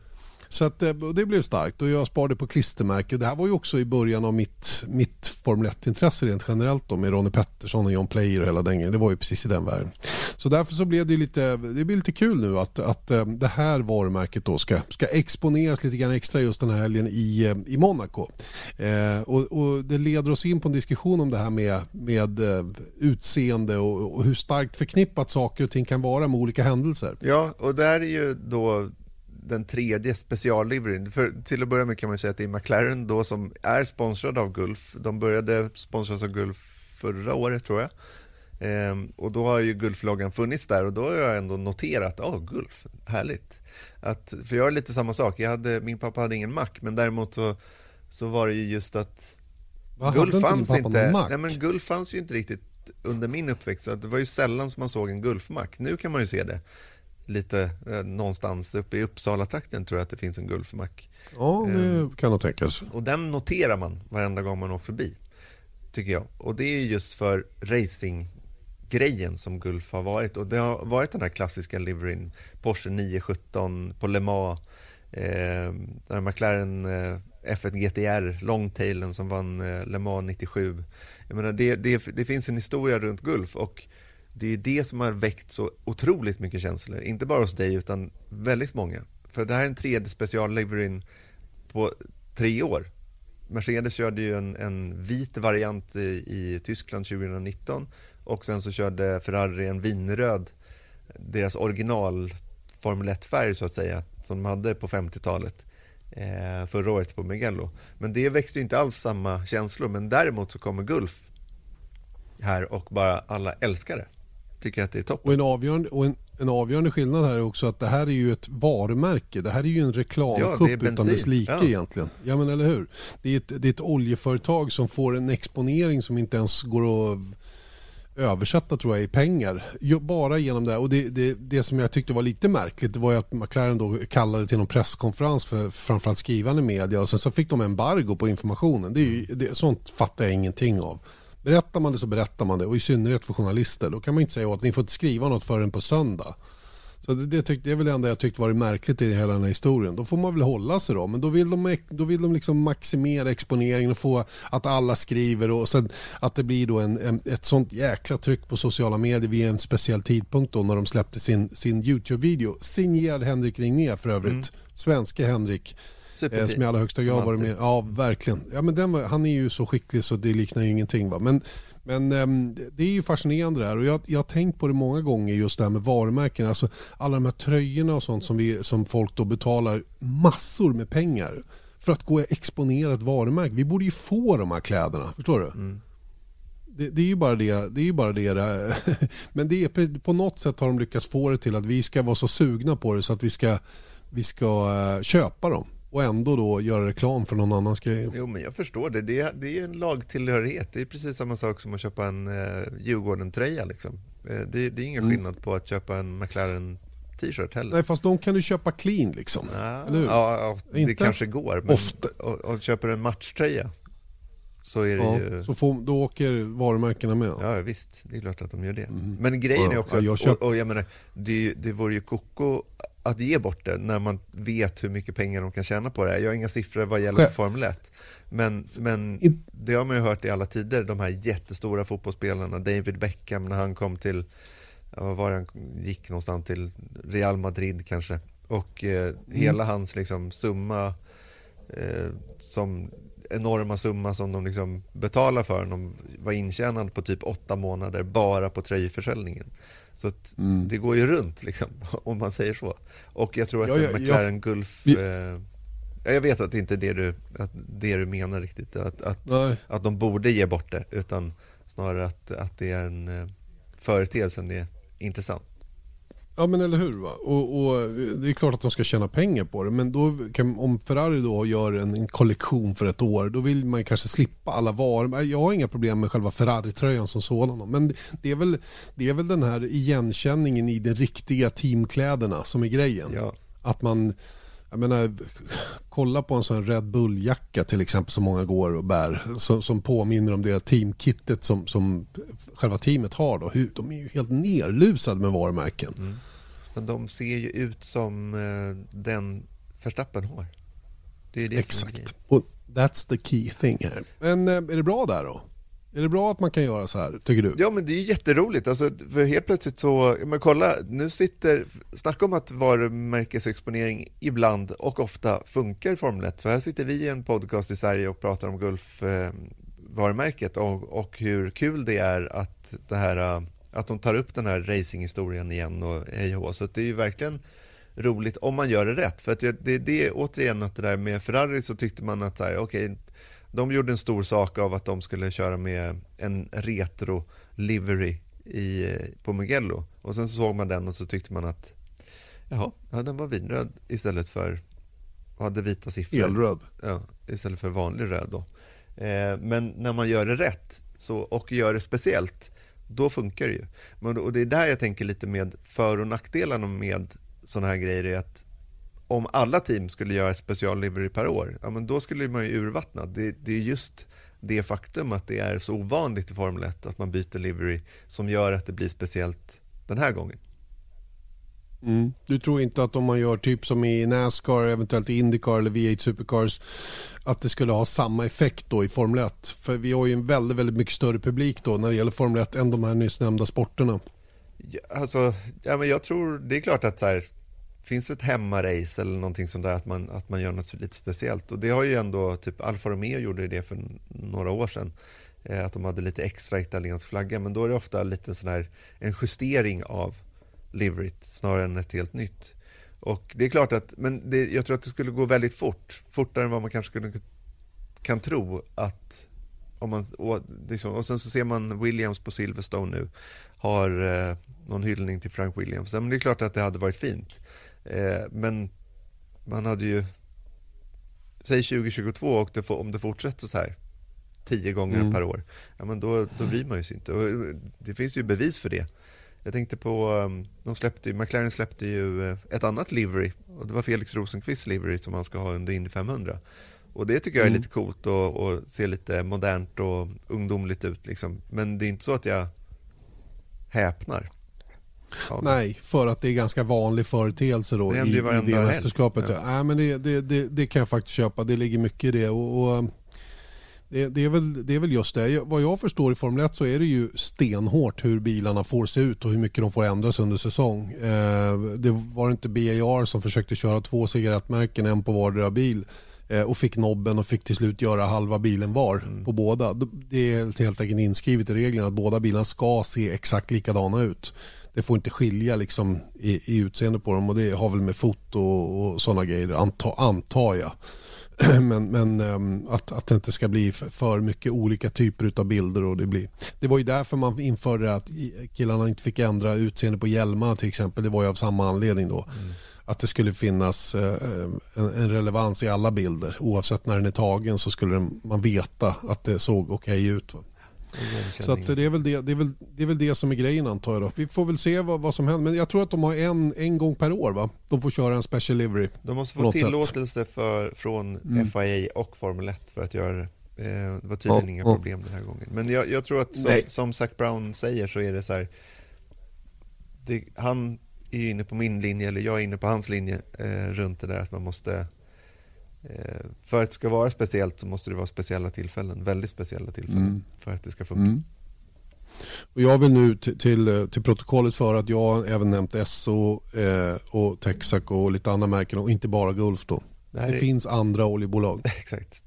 Så att, eh, det blev starkt och jag sparade på klistermärke. Det här var ju också i början av mitt, mitt Formel 1-intresse rent generellt då, med Ronnie Pettersson och John Player och hela den Det var ju precis i den världen. Så därför så blev det lite, det blir lite kul nu att, att eh, det här varumärket då ska, ska exponeras lite grann extra just den här helgen i, eh, i Monaco. Eh, och, och, det leder oss in på en diskussion om det här med, med utseende och, och hur starkt förknippat saker och ting kan vara med olika händelser. Ja, och där är ju då den tredje specialliveryn. För till att börja med kan man säga att det är McLaren då som är sponsrad av Gulf. De började sponsras av Gulf förra året tror jag. Ehm, och då har ju Gulf-loggan funnits där och då har jag ändå noterat, ja oh, Gulf, härligt. Att, för jag har lite samma sak, jag hade, min pappa hade ingen Mac men däremot så, så var det ju just att Va, Gulf fanns inte, nej, men Gulf fanns ju inte riktigt under min uppväxt. Så det var ju sällan som man såg en Gulf-mack. Nu kan man ju se det lite eh, någonstans uppe i Uppsala-trakten tror jag att det finns en Gulfmack. Ja, det kan nog tänkas. Och den noterar man varenda gång man åker förbi, tycker jag. Och det är just för racinggrejen som Gulf har varit. Och det har varit den här klassiska liveryn, Porsche 917 på Le Mans, eh, McLaren eh, F1 GTR, longtailen som vann eh, Le Mans 97. Jag menar, det, det, det finns en historia runt Gulf och det är det som har väckt så otroligt mycket känslor. Inte bara hos dig utan väldigt många. För det här är en tredje specialliveryn på tre år. Mercedes körde ju en, en vit variant i, i, Tyskland 2019 och sen så körde Ferrari en vinröd, deras original Formel 1-färg så att säga, som de hade på 50-talet eh, förra året på Mugello. Men det växte ju inte alls samma känslor, men däremot så kommer Gulf här och bara alla älskar det. Tycker att det är toppen. Och en avgörande, och en, en avgörande skillnad här är också att det här är ju ett varumärke. Det här är ju en reklamkupp ja, utan dess like ja. egentligen. Ja men eller hur. Det är, ett, det är ett oljeföretag som får en exponering som inte ens går att översätta tror jag i pengar. Bara genom det. Och det, det, det som jag tyckte var lite märkligt det var ju att McLaren då kallade till någon presskonferens för framförallt skrivande media och sen så fick de embargo på informationen. Det är ju, det, sånt fattar jag ingenting av. Berättar man det så berättar man det och i synnerhet för journalister. Då kan man inte säga att ni får inte skriva något förrän på söndag. Så det, det, tyck, det är väl det enda jag tyckte varit märkligt i hela den här historien. Då får man väl hålla sig då. Men då vill de, då vill de liksom maximera exponeringen och få att alla skriver och sen att det blir då en, en, ett sånt jäkla tryck på sociala medier vid en speciell tidpunkt då när de släppte sin, sin YouTube-video. Signerad Henrik Ringner för övrigt. Mm. Svenska Henrik. Superfin. Som i allra högsta grad varit med. Ja, verkligen. Ja, men den han är ju så skicklig så det liknar ju ingenting. Va? Men, men um, det är ju fascinerande det här och jag, jag har tänkt på det många gånger just det här med varumärken. Alltså alla de här tröjorna och sånt som, vi, som folk då betalar massor med pengar för att gå och exponera ett varumärke. Vi borde ju få de här kläderna, förstår du? Mm. Det, det, är ju bara det. det, är ju bara det. Men det är, på något sätt har de lyckats få det till att vi ska vara så sugna på det så att vi ska, vi ska uh, köpa dem och ändå då göra reklam för någon annans grej. Jo, men jag förstår det. Det är, det är en lagtillhörighet. Det är precis samma sak som att köpa en eh, Djurgården-tröja. Liksom. Eh, det, det, är ingen mm. skillnad på att köpa en McLaren t-shirt heller. Nej, fast de kan du köpa clean liksom. Ja, Eller hur? ja, ja det Inte kanske går. Men ofta. Och, och köper en matchtröja så är det ja, ju... Så får, då åker varumärkena med? Ja, visst. Det är klart att de gör det. Mm. Men grejen ja, är också att, jag köpt... och, och, jag menar, det, det vore ju koko att ge bort det när man vet hur mycket pengar de kan tjäna på det. Jag har inga siffror vad gäller Själv. Formel 1. Men, men det har man ju hört i alla tider, de här jättestora fotbollsspelarna. David Beckham när han kom till, vad var han gick någonstans till, Real Madrid kanske. Och eh, mm. hela hans liksom, summa, eh, som enorma summa som de liksom betalar för, de var intjänad på typ åtta månader bara på tröjförsäljningen. Så mm. det går ju runt liksom, om man säger så. Och jag tror att ja, ja, McLaren jag, Gulf... Eh, jag vet att det inte är det du, att det du menar riktigt, att, att, att de borde ge bort det, utan snarare att, att det är en eh, företeelse är intressant. Ja men eller hur. Va? Och, och, det är klart att de ska tjäna pengar på det. Men då kan, om Ferrari då gör en, en, kollektion för ett år då vill man kanske slippa alla varor. Jag har inga problem med själva Ferrari-tröjan som sådan. Men det är, väl, det är väl den här igenkänningen i de riktiga teamkläderna som är grejen. Ja. Att man, jag menar, kolla på en sån Red Bull-jacka till exempel som många går och bär. Som, som påminner om det teamkittet som, som själva teamet har. Då. De är ju helt nerlusade med varumärken. Mm. Men de ser ju ut som eh, den Verstappen har. Det är det Exakt. Som är och that's the key thing här. Men eh, är det bra där då? Är det bra att man kan göra så här, tycker du? Ja, men det är jätteroligt. Alltså, för helt plötsligt så, men kolla, nu sitter, snacka om att varumärkesexponering ibland och ofta funkar i Formel 1. För här sitter vi i en podcast i Sverige och pratar om Gulf eh, varumärket och, och hur kul det är att det här äh, att de tar upp den här racinghistorien igen och hej Så det är ju verkligen roligt om man gör det rätt. För att det, det, det återigen att det där med Ferrari så tyckte man att så här, okay, de gjorde en stor sak av att de skulle köra med en retro livery i, på Mugello. Och sen så såg man den och så tyckte man att jaha, ja, den var vinröd istället för hade vita siffror. Elröd. Ja, istället för vanlig röd då. Eh, men när man gör det rätt så, och gör det speciellt då funkar det ju. Men, och det är där jag tänker lite med för och nackdelarna med sådana här grejer är att om alla team skulle göra ett speciallivery per år, ja, men då skulle man ju urvattna. Det, det är just det faktum att det är så ovanligt i Formel 1 att man byter livery som gör att det blir speciellt den här gången. Mm. Du tror inte att om man gör typ som i Nascar, eventuellt Indycar eller V8 Supercars att det skulle ha samma effekt då i Formel 1? För vi har ju en väldigt, väldigt mycket större publik då när det gäller Formel 1 än de här nyss nämnda sporterna. Ja, alltså, ja, men jag tror, det är klart att så här, finns ett hemmarace eller någonting sånt där att man, att man gör något lite speciellt och det har ju ändå, typ Alfa Romeo gjorde det för några år sedan eh, att de hade lite extra italiensk flagga men då är det ofta lite sån här en justering av liveryt snarare än ett helt nytt. Och det är klart att, men det, jag tror att det skulle gå väldigt fort, fortare än vad man kanske skulle, kan tro att om man, och, liksom, och sen så ser man Williams på Silverstone nu har eh, någon hyllning till Frank Williams. Men det är klart att det hade varit fint. Eh, men man hade ju, säg 2022 och det, om det fortsätter så här tio gånger mm. per år, ja men då, då bryr man ju sig inte. Och det finns ju bevis för det. Jag tänkte på, um, de släppte, McLaren släppte ju eh, ett annat livery och det var Felix Rosenqvists livery som han ska ha under Indy 500. Och det tycker jag är mm. lite coolt och, och ser lite modernt och ungdomligt ut liksom. Men det är inte så att jag häpnar. Nej, för att det är ganska vanlig företeelse då i, i det mästerskapet. Ja. Ja. men det, det, det, det, kan jag faktiskt köpa, det ligger mycket i det. Och, och det, det, är väl, det är väl just det. Vad jag förstår i Formel 1 så är det ju stenhårt hur bilarna får se ut och hur mycket de får ändras under säsong. Eh, det var inte BAR som försökte köra två cigarettmärken, en på vardera bil eh, och fick nobben och fick till slut göra halva bilen var mm. på båda. Det är helt enkelt inskrivet i reglerna att båda bilarna ska se exakt likadana ut. Det får inte skilja liksom i, i utseende på dem och det har väl med foto och, sådana grejer anta, antar jag. men, men um, att, att det inte ska bli för mycket olika typer av bilder. Och det, blir. det var ju därför man införde att killarna inte fick ändra utseende på hjälmarna till exempel. Det var ju av samma anledning då. Mm. Att det skulle finnas uh, en, en, relevans i alla bilder. Oavsett när den är tagen så skulle man veta att det såg okej okay ut. Va? Så det, är väl det, det, är väl, det är väl det som är grejen antar jag. Då. Vi får väl se vad, vad som händer. Men jag tror att de har en, en gång per år va? De får köra en special livery. De måste få tillåtelse för, från mm. FIA och Formel 1 för att göra det. Eh, det var tydligen ja, inga ja. problem den här gången. Men jag, jag tror att som, som Zac Brown säger så är det så här. Det, han är inne på min linje, eller jag är inne på hans linje eh, runt det där att man måste för att det ska vara speciellt så måste det vara speciella tillfällen, väldigt speciella tillfällen mm. för att det ska funka. Mm. Och jag vill nu till, till, till protokollet för att jag även nämnt SO eh, och Texac och lite andra märken och inte bara Gulf då. Det, det är... finns andra oljebolag. Exakt.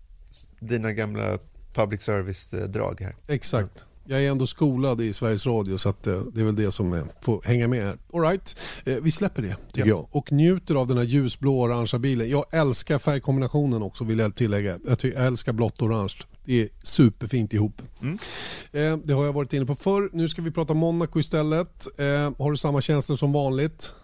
Dina gamla public service-drag här. Exakt. Jag är ändå skolad i Sveriges Radio så att eh, det är väl det som är, får hänga med här. All right. Eh, vi släpper det tycker ja. jag och njuter av den här ljusblå orangea bilen. Jag älskar färgkombinationen också vill jag tillägga. Jag, jag älskar blått och orange. Det är superfint ihop. Mm. Eh, det har jag varit inne på förr. Nu ska vi prata Monaco istället. Har du samma känslor som vanligt?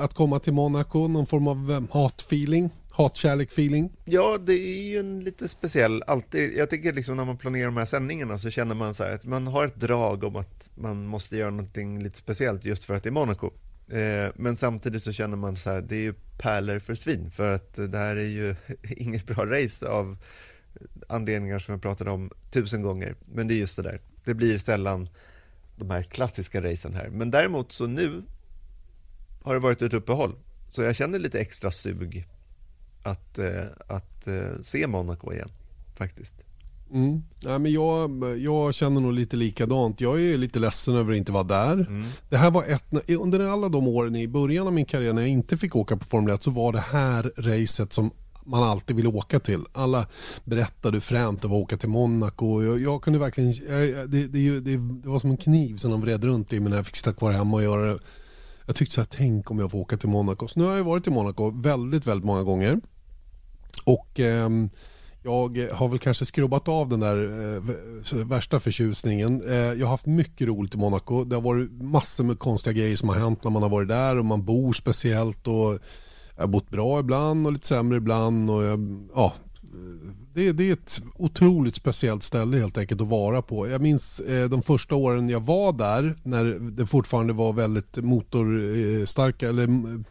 Att komma till Monaco, någon form av hatfeeling? Hatkärlek-feeling? Ja, det är ju en lite speciell, alltid, jag tycker liksom när man planerar de här sändningarna så känner man så här att man har ett drag om att man måste göra någonting lite speciellt just för att det är Monaco. Eh, men samtidigt så känner man så här, det är ju pärlor för svin för att det här är ju inget bra race av anledningar som jag pratade om tusen gånger. Men det är just det där, det blir sällan de här klassiska racen här. Men däremot så nu har det varit ett uppehåll så jag känner lite extra sug att, eh, att eh, se Monaco igen faktiskt. Mm. Ja, men jag, jag känner nog lite likadant. Jag är lite ledsen över att inte vara där. Mm. Det här var ett, under alla de åren i början av min karriär när jag inte fick åka på Formel 1 så var det här racet som man alltid ville åka till. Alla berättade hur fränt det var att åka till Monaco. Jag, jag kunde verkligen, jag, det, det, det, det, var som en kniv som de vred runt i mig när jag fick sitta kvar hemma och göra det. Jag tyckte så här, tänk om jag får åka till Monaco. Så nu har jag varit i Monaco väldigt, väldigt många gånger. Och eh, jag har väl kanske skrubbat av den där eh, värsta förtjusningen. Eh, jag har haft mycket roligt i Monaco. Det har varit massor med konstiga grejer som har hänt när man har varit där och man bor speciellt. Och jag har bott bra ibland och lite sämre ibland. Och jag, ja, det, det är ett otroligt speciellt ställe helt enkelt att vara på. Jag minns eh, de första åren jag var där när det fortfarande var väldigt motorstarka eller mm,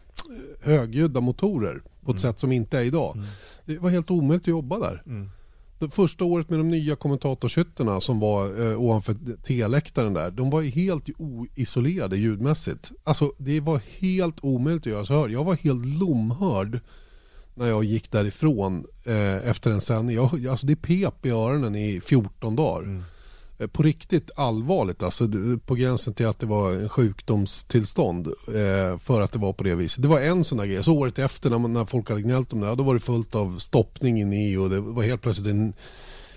högljudda motorer på ett mm. sätt som inte är idag. Mm. Det var helt omöjligt att jobba där. Mm. Det första året med de nya kommentatorshytterna som var eh, ovanför T-läktaren där, de var helt oisolerade ljudmässigt. Alltså det var helt omöjligt att göra så här. Jag var helt lomhörd när jag gick därifrån eh, efter en sändning. Jag, alltså det pep i öronen i 14 dagar. Mm. Eh, på riktigt allvarligt, alltså på gränsen till att det var en sjukdomstillstånd eh, för att det var på det viset. Det var en sån där grej. Så året efter när, man, när folk hade gnällt om det, då var det fullt av stoppning inne i och det var helt plötsligt en,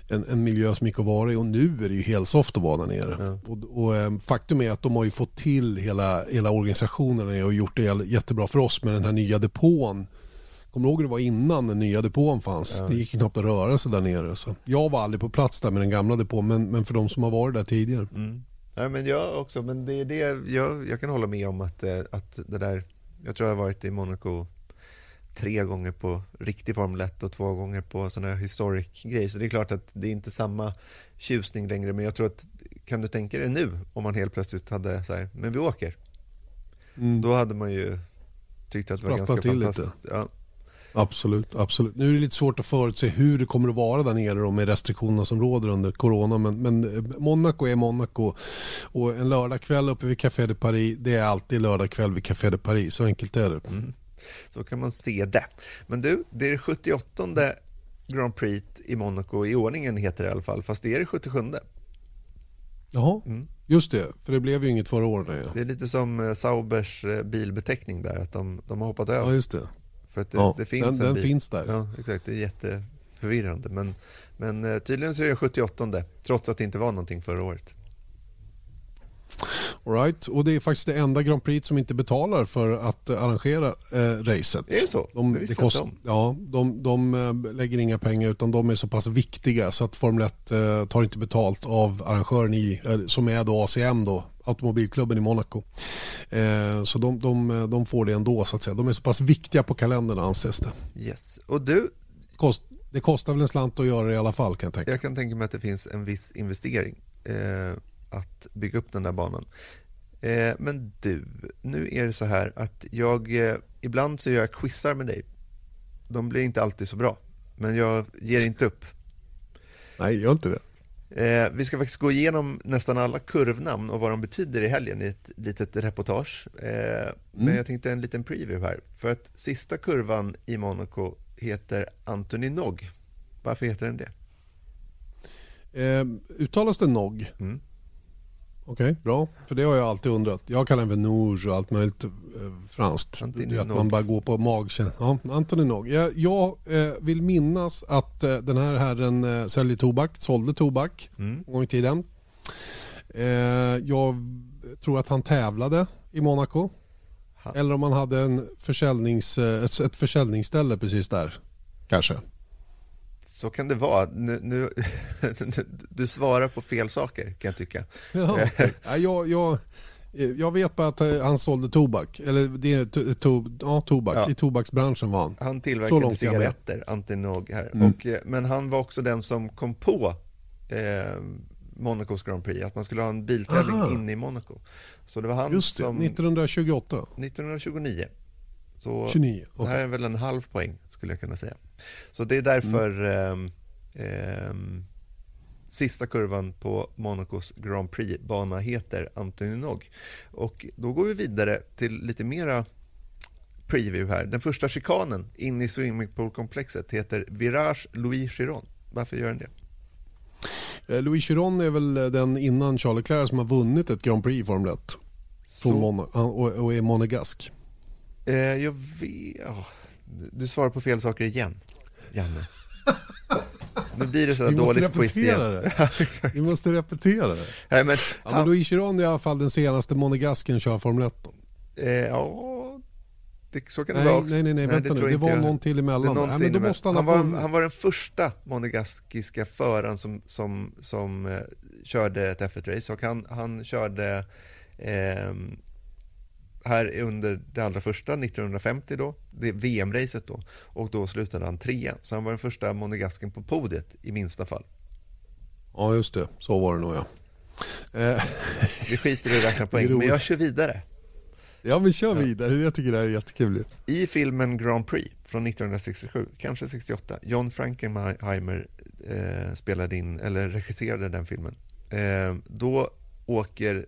en, en miljö som gick att vara i och nu är det ju helt soft att vara där nere. Ja. Och, och eh, faktum är att de har ju fått till hela, hela organisationen och gjort det jättebra för oss med den här nya depån Kommer du ihåg hur det var innan den nya depån fanns? Ja, det gick knappt att röra sig där nere. Så. Jag var aldrig på plats där med den gamla depån, men, men för de som har varit där tidigare. Mm. Ja, men jag också, men det är det, jag, jag kan hålla med om att, eh, att det där, jag tror jag har varit i Monaco tre gånger på riktig Formel 1 och två gånger på sån här historic grej. Så det är klart att det är inte samma tjusning längre, men jag tror att, kan du tänka dig nu om man helt plötsligt hade så här, men vi åker. Mm. Då hade man ju tyckt att det var ganska fantastiskt. Ja. Absolut, absolut. Nu är det lite svårt att förutse hur det kommer att vara där nere då med restriktionerna som råder under corona. Men, men eh, Monaco är Monaco. Och en lördagkväll uppe vid Café de Paris, det är alltid lördagkväll vid Café de Paris. Så enkelt är det. Mm. Så kan man se det. Men du, det är det 78 Grand Prix i Monaco, i ordningen heter det i alla fall, fast det är det 77. Jaha, mm. just det. För det blev ju inget förra året. Ja. Det är lite som eh, Saubers eh, bilbeteckning där, att de, de har hoppat över. Ja, just det. För att det, ja, det finns den, en den finns där. Ja, exakt. Det är jätteförvirrande. Men, men eh, tydligen så är det 78 trots att det inte var någonting förra året. All right. Och det är faktiskt det enda Grand Prix som inte betalar för att arrangera eh, racet. Är det så? De, det det kost, de. Ja, de, de äh, lägger inga pengar utan de är så pass viktiga så att Formel 1 äh, tar inte betalt av arrangören i, äh, som är då ACM då, automobilklubben i Monaco. Eh, så de, de, de, får det ändå så att säga. De är så pass viktiga på kalendern anses det. Yes. Och du? Kost, det kostar väl en slant att göra det i alla fall kan jag tänka. Jag kan tänka mig att det finns en viss investering eh, att bygga upp den där banan. Eh, men du, nu är det så här att jag eh, ibland så gör jag quizar med dig. De blir inte alltid så bra, men jag ger inte upp. Nej, gör inte det. Eh, vi ska faktiskt gå igenom nästan alla kurvnamn och vad de betyder i helgen i ett litet reportage. Mm. Men jag tänkte en liten preview här. För att sista kurvan i Monaco heter Anthony Nog. Varför heter den det? Uttalas det Nog? Mm. Okej, okay, bra. För det har jag alltid undrat. Jag kallar den för Nouge och allt möjligt eh, franskt. Antoni att man bara går på magkänsla. Ja, Antoni Nog. Jag, jag eh, vill minnas att eh, den här herren eh, säljer tobak, sålde tobak mm. en gång i tiden. Eh, jag tror att han tävlade i Monaco. Ha. Eller om han hade en försäljnings, eh, ett, ett försäljningsställe precis där. Kanske. Så kan det vara. Nu, nu, du svarar på fel saker kan jag tycka. Ja, jag, jag, jag vet bara att han sålde tobak. Eller det, to, ja, tobak. Ja. I tobaksbranschen var han. Han tillverkade cigaretter, Antinog här. Mm. Och, eh, men han var också den som kom på eh, Monacos Grand Prix, att man skulle ha en biltävling inne i Monaco. Så det var han Just det, som... 1928. 1929. Så 29, okay. det här är väl en halv poäng skulle jag kunna säga. Så det är därför mm. eh, eh, sista kurvan på Monacos Grand Prix-bana heter Anthony Nog. Och då går vi vidare till lite mera preview här. Den första chikanen in i swimmingpoolkomplexet heter Virage Louis Chiron. Varför gör den det? Eh, Louis Chiron är väl den innan Charles Leclerc som har vunnit ett Grand Prix i Formel 1. Så... Och är monegask. Eh, jag vet... Oh, du svarar på fel saker igen, Janne. Nu blir det så Vi dåligt quiz igen. Det. Vi måste repetera det. Nej, men, ja, men Chiron är i alla fall den senaste monegasken kör Formel 1. Eh, ja, det, så kan nej, det vara också. Nej, nej, nej, vänta nej, nu. Det var jag. någon till emellan. Någon nej, men då måste han, var, han var den första monegaskiska föraren som, som, som eh, körde ett F1-race och han, han körde eh, här under det allra första, 1950 då, det VM-racet då, och då slutade han trea. Så han var den första monegasken på podiet i minsta fall. Ja, just det. Så var det nog ja. Eh. Vi skiter i att räkna poäng, men jag kör vidare. Ja, vi kör vidare. Jag tycker det här är jättekul. I filmen Grand Prix från 1967, kanske 68, John Frankenheimer eh, spelade in, eller regisserade den filmen. Eh, då åker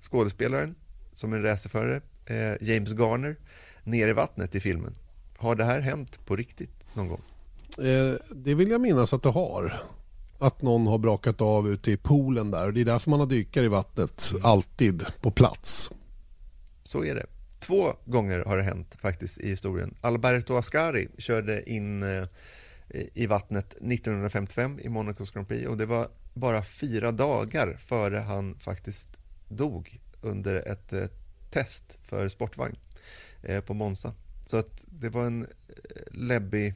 skådespelaren, som är racerförare, eh, James Garner, ner i vattnet i filmen. Har det här hänt på riktigt någon gång? Eh, det vill jag minnas att det har. Att någon har brakat av ute i poolen där. Det är därför man har dykare i vattnet, alltid på plats. Så är det. Två gånger har det hänt faktiskt i historien. Alberto Ascari körde in eh, i vattnet 1955 i Monacos Grand Prix och det var bara fyra dagar före han faktiskt dog under ett eh, test för sportvagn eh, på Monza. Så att det var en eh, läbbig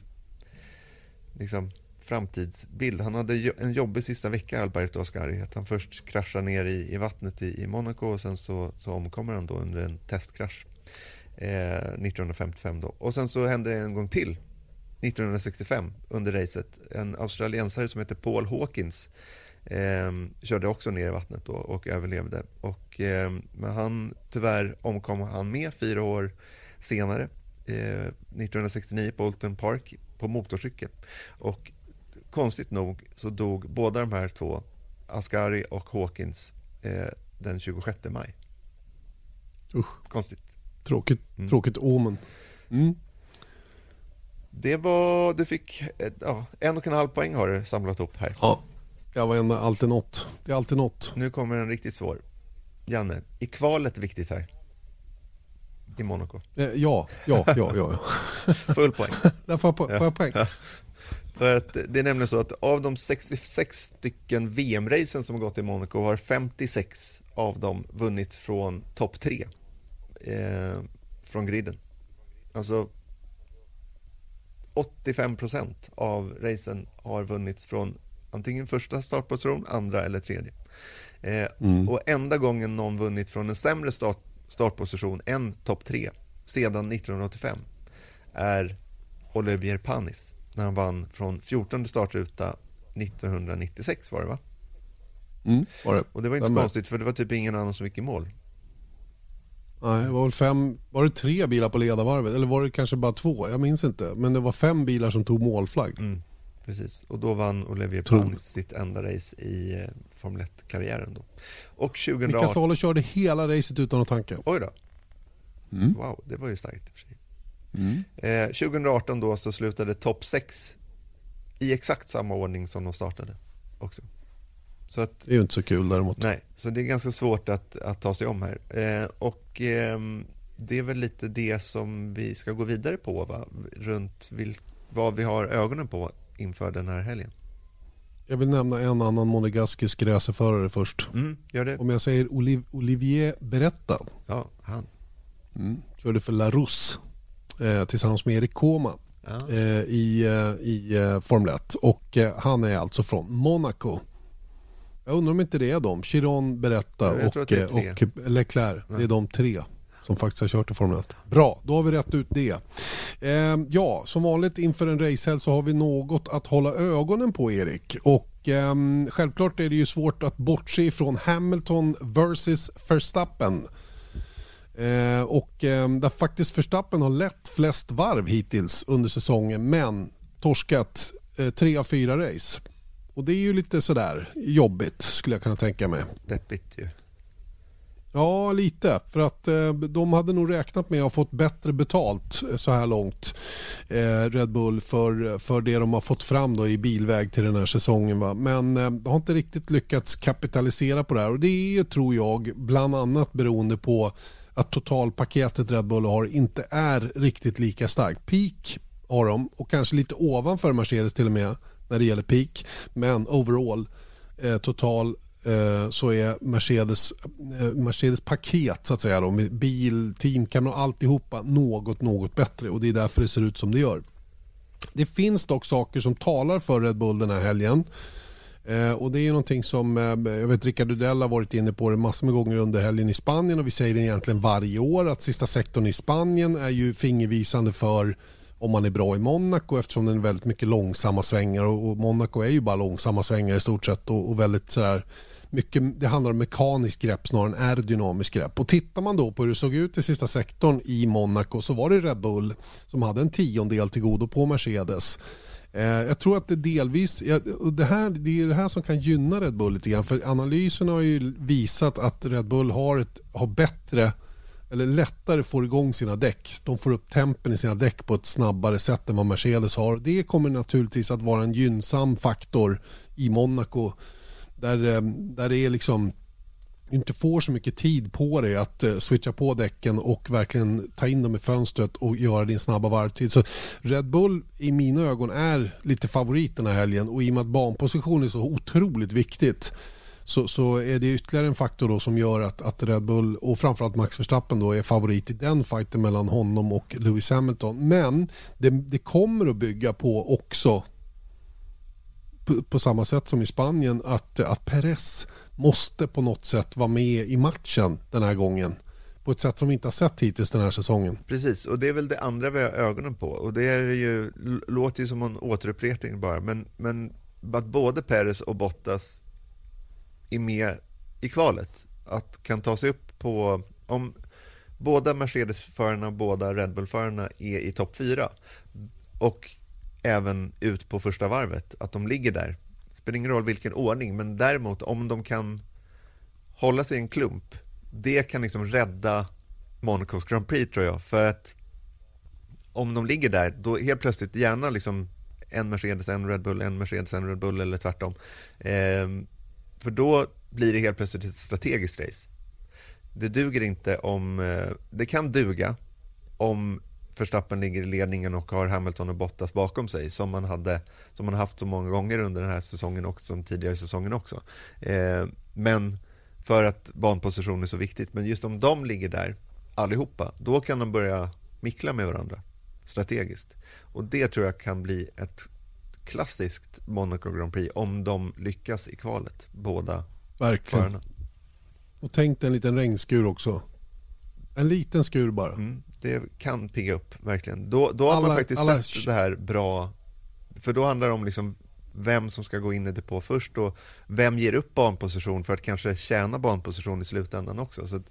liksom, framtidsbild. Han hade en jobbig sista vecka, Alberto Ascari. Att han först kraschar ner i, i vattnet i, i Monaco och sen så, så omkommer han då under en testkrasch eh, 1955. Då. Och sen så hände det en gång till 1965 under racet. En australiensare som heter Paul Hawkins eh, körde också ner i vattnet då och överlevde. Och, eh, men han, tyvärr omkom han med fyra år senare, 1969 på Olton Park på motorcykel. Och konstigt nog så dog båda de här två, Ascari och Hawkins, eh, den 26 maj. Usch. Konstigt. Tråkigt, mm. tråkigt omen. Mm. Det var, du fick ja, en och en halv poäng har du samlat upp här. Ja, jag var en, alltid något. Det är alltid något. Nu kommer en riktigt svår. Janne, är kvalet viktigt här? I Monaco? Eh, ja, ja, ja, ja. Full poäng. Där får jag, får jag poäng. För att det är nämligen så att av de 66 stycken VM-racen som har gått i Monaco har 56 av dem vunnits från topp 3 eh, från griden. Alltså 85% av racen har vunnits från antingen första startposition, andra eller tredje. Eh, mm. Och enda gången någon vunnit från en sämre start, startposition än topp 3 sedan 1985 är Olivier Panis när han vann från 14 startruta 1996 var det va? Mm, var det. Och det var inte så konstigt för det var typ ingen annan som gick i mål. Nej, det var väl fem, var det tre bilar på ledarvarvet? Eller var det kanske bara två? Jag minns inte. Men det var fem bilar som tog målflagg. Mm, precis, och då vann Olivier Panis sitt enda race i eh, Formel 1-karriären. Då. Och 2018... Mika Salo körde hela racet utan att tanka. Oj då. Mm. Wow, det var ju starkt i och för sig. Mm. Eh, 2018 då så slutade topp 6 i exakt samma ordning som de startade också. Så att, det är ju inte så kul däremot. Nej, så det är ganska svårt att, att ta sig om här. Eh, och eh, det är väl lite det som vi ska gå vidare på, va? runt vil, vad vi har ögonen på inför den här helgen. Jag vill nämna en annan monegaskisk racerförare först. Mm, gör det. Om jag säger Oliv Olivier Beretta. Ja, han. Mm, körde för La Rousse eh, tillsammans med Erik Koma ja. eh, i, eh, i eh, Formel 1. Och eh, han är alltså från Monaco. Jag undrar om inte det är de. Chiron, Beretta och, och Leclerc. Ja. Det är de tre som faktiskt har kört i Formel 1. Bra, då har vi rätt ut det. Eh, ja, som vanligt inför en racehelg så har vi något att hålla ögonen på Erik. Och eh, självklart är det ju svårt att bortse ifrån Hamilton versus Verstappen. Eh, och eh, där faktiskt Verstappen har lett flest varv hittills under säsongen men torskat eh, tre av fyra race. Och det är ju lite sådär jobbigt skulle jag kunna tänka mig. Deppigt ju. Ja, lite. För att eh, de hade nog räknat med att ha fått bättre betalt eh, så här långt, eh, Red Bull, för, för det de har fått fram då i bilväg till den här säsongen. Va? Men eh, de har inte riktigt lyckats kapitalisera på det här och det är, tror jag, bland annat beroende på att totalpaketet Red Bull har inte är riktigt lika starkt. Peak har de och kanske lite ovanför Mercedes till och med när det gäller peak. Men overall, eh, total Eh, så är Mercedes, eh, Mercedes paket så att säga då, med bil, teamkamera och alltihopa något, något bättre och det är därför det ser ut som det gör. Det finns dock saker som talar för Red Bull den här helgen. Eh, och det är någonting som, eh, jag vet Rickard Dudell har varit inne på det massor med gånger under helgen i Spanien och vi säger det egentligen varje år att sista sektorn i Spanien är ju fingervisande för om man är bra i Monaco eftersom den är väldigt mycket långsamma svängar och, Monaco är ju bara långsamma svängar i stort sett och, och väldigt sådär mycket, det handlar om mekaniskt grepp snarare än aerodynamiskt grepp. Och tittar man då på hur det såg ut i sista sektorn i Monaco så var det Red Bull som hade en tiondel till godo på Mercedes. Eh, jag tror att det delvis, det, här, det är det här som kan gynna Red Bull lite grann. För analysen har ju visat att Red Bull har, ett, har bättre eller lättare får igång sina däck. De får upp tempen i sina däck på ett snabbare sätt än vad Mercedes har. Det kommer naturligtvis att vara en gynnsam faktor i Monaco där, eh, där det är liksom inte får så mycket tid på dig att eh, switcha på däcken och verkligen ta in dem i fönstret och göra din snabba varvtid. Så Red Bull i mina ögon är lite favorit den här helgen och i och med att banposition är så otroligt viktigt så, så är det ytterligare en faktor då som gör att, att Red Bull och framförallt Max Verstappen då är favorit i den fighten mellan honom och Lewis Hamilton. Men det, det kommer att bygga på också på, på, samma sätt som i Spanien att, att Perez måste på något sätt vara med i matchen den här gången på ett sätt som vi inte har sett hittills den här säsongen. Precis, och det är väl det andra vi har ögonen på och det är ju, låter ju som en återupprepning bara men, men att både Perez och Bottas är med i kvalet, att kan ta sig upp på, om båda Mercedes-förarna och båda Red Bull-förarna är i topp fyra och även ut på första varvet, att de ligger där. Det spelar ingen roll vilken ordning, men däremot om de kan hålla sig i en klump, det kan liksom rädda Monacos Grand Prix tror jag, för att om de ligger där, då helt plötsligt gärna liksom en Mercedes, en Red Bull, en Mercedes, en Red Bull eller tvärtom. Eh, för då blir det helt plötsligt ett strategiskt race. Det duger inte om, eh, det kan duga om Verstappen ligger i ledningen och har Hamilton och Bottas bakom sig som man, hade, som man haft så många gånger under den här säsongen och som tidigare säsongen också. Eh, men för att banposition är så viktigt. Men just om de ligger där allihopa, då kan de börja mickla med varandra strategiskt. Och det tror jag kan bli ett klassiskt Monaco Grand Prix om de lyckas i kvalet, båda Verkligen. Förarna. Och tänk dig en liten regnskur också. En liten skur bara. Mm det kan pigga upp, verkligen. Då, då har man faktiskt alla... sett det här bra, för då handlar det om liksom vem som ska gå in i depå först och vem ger upp banposition för att kanske tjäna banposition i slutändan också. Så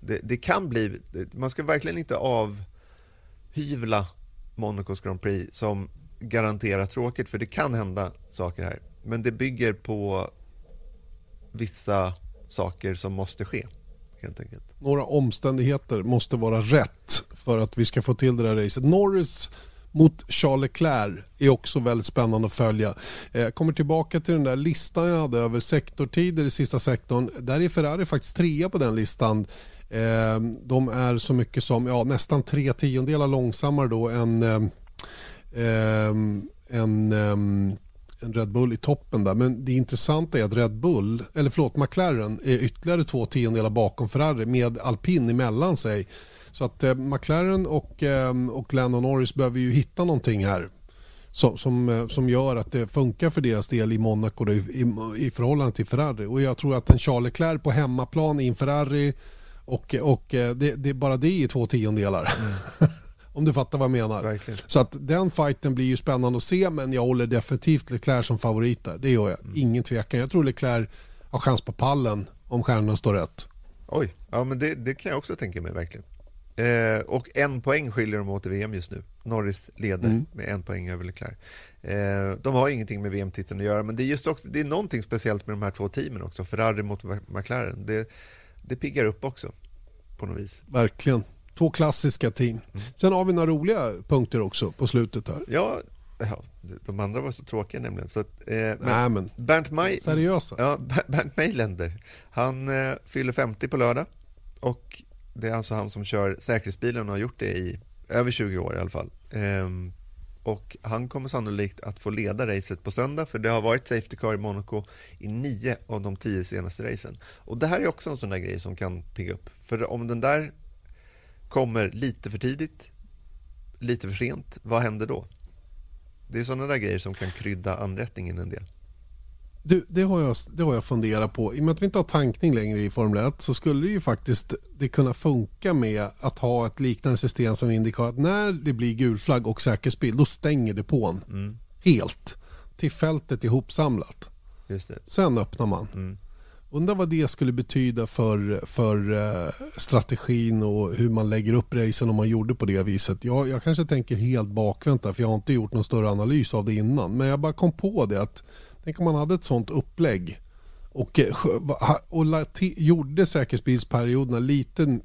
det, det, kan bli, man ska verkligen inte avhyvla Monacos Grand Prix som garanterat tråkigt, för det kan hända saker här. Men det bygger på vissa saker som måste ske helt enkelt. Några omständigheter måste vara rätt för att vi ska få till det där racet. Norris mot Charles Leclerc är också väldigt spännande att följa. Eh, jag kommer tillbaka till den där listan jag hade över sektortider i sista sektorn. Där är Ferrari faktiskt trea på den listan. Eh, de är så mycket som ja, nästan tre tiondelar långsammare då än, eh, eh, än en Red Bull i toppen där. Men det intressanta är att Red Bull, eller förlåt McLaren är ytterligare två tiondelar bakom Ferrari med alpin emellan sig. Så att eh, McLaren och, eh, och Lando Norris behöver ju hitta någonting här som, som, eh, som gör att det funkar för deras del i Monaco då, i, i, i förhållande till Ferrari. Och jag tror att en Charles Leclerc på hemmaplan i en Ferrari och, och eh, det, det, bara det är två tiondelar. Mm. Om du fattar vad jag menar. Verkligen. Så att den fighten blir ju spännande att se men jag håller definitivt Leclerc som favorit där. Det gör jag. Mm. Ingen tvekan. Jag tror Leclerc har chans på pallen om stjärnorna står rätt. Oj, ja men det, det kan jag också tänka mig verkligen. Eh, och en poäng skiljer de åt i VM just nu. Norris leder mm. med en poäng över Leclerc. Eh, de har ingenting med VM-titeln att göra, men det är just också, det är någonting speciellt med de här två teamen också. Ferrari mot McLaren. Det, det piggar upp också på något vis. Verkligen. Två klassiska team. Mm. Sen har vi några roliga punkter också på slutet här. Ja, ja de andra var så tråkiga nämligen. Så att, eh, men Nej, men Bernt Maj, seriösa. Ja, Bernt Mejländer, han eh, fyller 50 på lördag och det är alltså han som kör säkerhetsbilen och har gjort det i över 20 år i alla fall. Eh, och han kommer sannolikt att få leda racet på söndag för det har varit Safety Car i Monaco i nio av de tio senaste racen. Och det här är också en sån där grej som kan pigga upp. För om den där kommer lite för tidigt, lite för sent, vad händer då? Det är sådana där grejer som kan krydda anrättningen en del. Du, det, har jag, det har jag funderat på. I och med att vi inte har tankning längre i Formel 1 så skulle det ju faktiskt det kunna funka med att ha ett liknande system som Indycar. Att när det blir gulflagg och säkerhetsbil då stänger depån mm. helt till fältet ihopsamlat. Just det. Sen öppnar man. Mm. Undrar vad det skulle betyda för, för eh, strategin och hur man lägger upp racen om man gjorde på det viset. Jag, jag kanske tänker helt bakvänt där för jag har inte gjort någon större analys av det innan. Men jag bara kom på det att tänk om man hade ett sånt upplägg och, eh, och lati, gjorde säkerhetsbilsperioderna lite,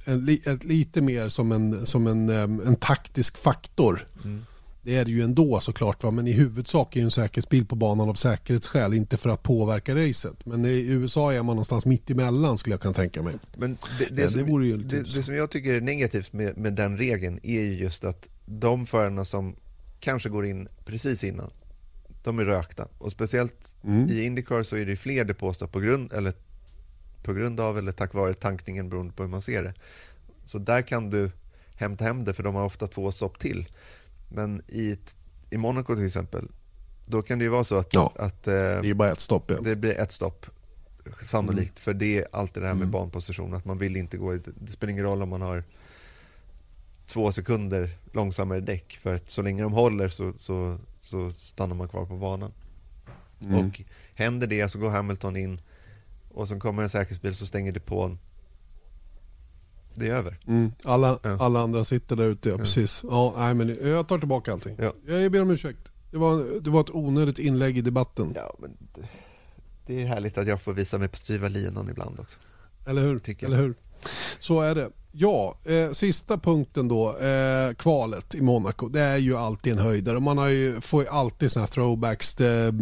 lite mer som en, som en, eh, en taktisk faktor. Mm. Det är det ju ändå såklart, va? men i huvudsak är ju en säkerhetsbil på banan av säkerhetsskäl, inte för att påverka racet. Men i USA är man någonstans mitt emellan skulle jag kunna tänka mig. Men det, det, det, som, det, det som jag tycker är negativt med, med den regeln är ju just att de förarna som kanske går in precis innan, de är rökta. Och speciellt mm. i Indycar så är det fler depåstopp på grund, eller på grund av eller tack vare tankningen beroende på hur man ser det. Så där kan du hämta hem det för de har ofta två stopp till. Men i, i Monaco till exempel, då kan det ju vara så att, ja, att eh, det är bara ett stopp. Ja. Det blir ett stopp sannolikt. Mm. För det är alltid det här med mm. banposition, att man vill inte gå, det spelar ingen roll om man har två sekunder långsammare däck för att så länge de håller så, så, så stannar man kvar på banan. Mm. Och händer det så går Hamilton in och sen kommer en säkerhetsbil så stänger depån det är över. Mm. Alla, ja. alla andra sitter där ute, ja, precis. Ja, nej, men jag tar tillbaka allting. Ja. Jag ber om ursäkt. Det var, det var ett onödigt inlägg i debatten. Ja, men det, det är härligt att jag får visa mig på styva linan ibland också. Eller hur? Tycker Eller hur? Så är det. Ja, eh, sista punkten då, eh, kvalet i Monaco. Det är ju alltid en höjdare. Man har ju, får ju alltid sådana här throwbacks. Det,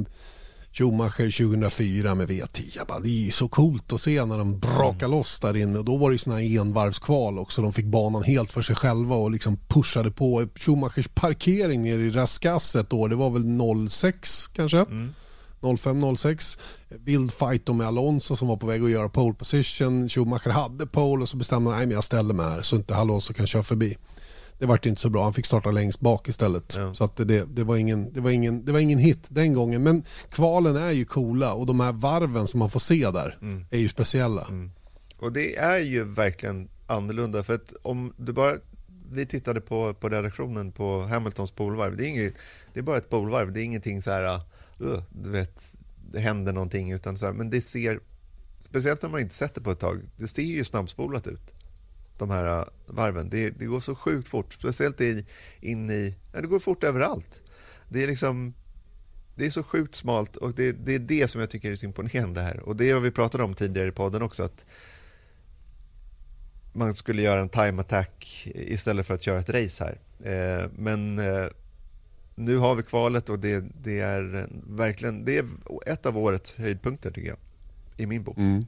Schumacher 2004 med V10. Bara, det är så coolt att se när de brakar mm. loss där inne. Då var det såna envarvskval också. De fick banan helt för sig själva och liksom pushade på. Schumachers parkering nere i Raskas då, det var väl 06 kanske? Mm. 05-06. Vild fight med Alonso som var på väg att göra pole position. Schumacher hade pole och så bestämde han att jag ställer mig här så inte Alonso kan köra förbi det vart inte så bra. Han fick starta längst bak istället. Ja. Så att det, det, var ingen, det, var ingen, det var ingen hit den gången. Men kvalen är ju coola och de här varven som man får se där mm. är ju speciella. Mm. Och det är ju verkligen annorlunda. För att om du bara vi tittade på, på redaktionen på Hamiltons polvarv. Det är, inget, det är bara ett polvarv. Det är ingenting så här, uh, du vet, det händer någonting. Utan så här, men det ser, speciellt när man inte sett det på ett tag, det ser ju snabbspolat ut de här äh, varven. Det, det går så sjukt fort, speciellt in, in i... Ja, det går fort överallt. Det är liksom... Det är så sjukt smalt och det, det, är det som jag tycker är så imponerande här. Och det har vi pratat om tidigare i podden också, att man skulle göra en time attack istället för att köra ett race här. Eh, men eh, nu har vi kvalet och det, det, är verkligen det är ett av årets höjdpunkter tycker jag, i min bok. Mm.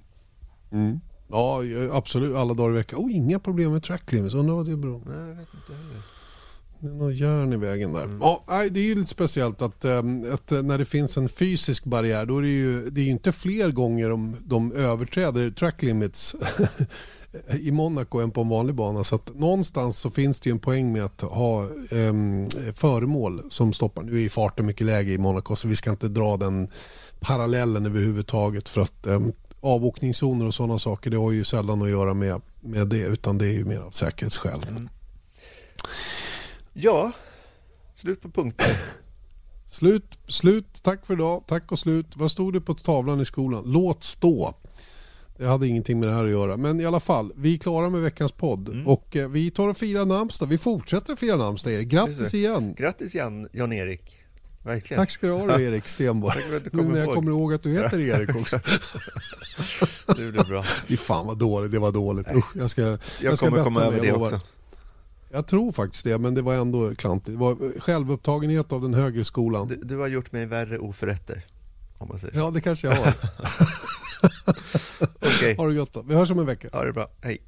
Mm. Ja, absolut. Alla dagar i veckan. Oh, inga problem med track limits. Undrar vad det beror Nej, jag vet inte heller. Det är något järn i vägen där. Mm. Ja, det är ju lite speciellt att, ehm, att, när det finns en fysisk barriär då är det ju det är inte fler gånger de, de överträder track limits i Monaco än på en vanlig bana. Så att någonstans så finns det ju en poäng med att ha um, föremål som stoppar. Nu är farten mycket lägre i Monaco så vi ska inte dra den parallellen överhuvudtaget för att um, avåkningszoner och sådana saker det har ju sällan att göra med, med det utan det är ju mer av säkerhetsskäl. Mm. Ja, slut på punkter. Slut, slut, tack för idag, tack och slut. Vad stod det på tavlan i skolan? Låt stå. Det hade ingenting med det här att göra. Men i alla fall, vi är klara med veckans podd. Mm. Och eh, vi tar och firar namnsdag. Vi fortsätter fira namnsdag. Grattis igen. Grattis Jan-Erik. Verkligen. Tack ska du ha du Erik Stenborg. Nu när jag ihåg. kommer ihåg att du heter Erik också. det blir bra. Fy fan vad dåligt, det var dåligt. Usch, jag ska, jag, jag ska kommer komma över det också. Jag tror faktiskt det, men det var ändå klantigt. Det var självupptagenhet av den högre skolan. Du, du har gjort mig värre oförrätter. Om man säger Ja, det kanske jag har. okay. Ha det gott då. Vi hörs om en vecka. Ha det bra. Hej.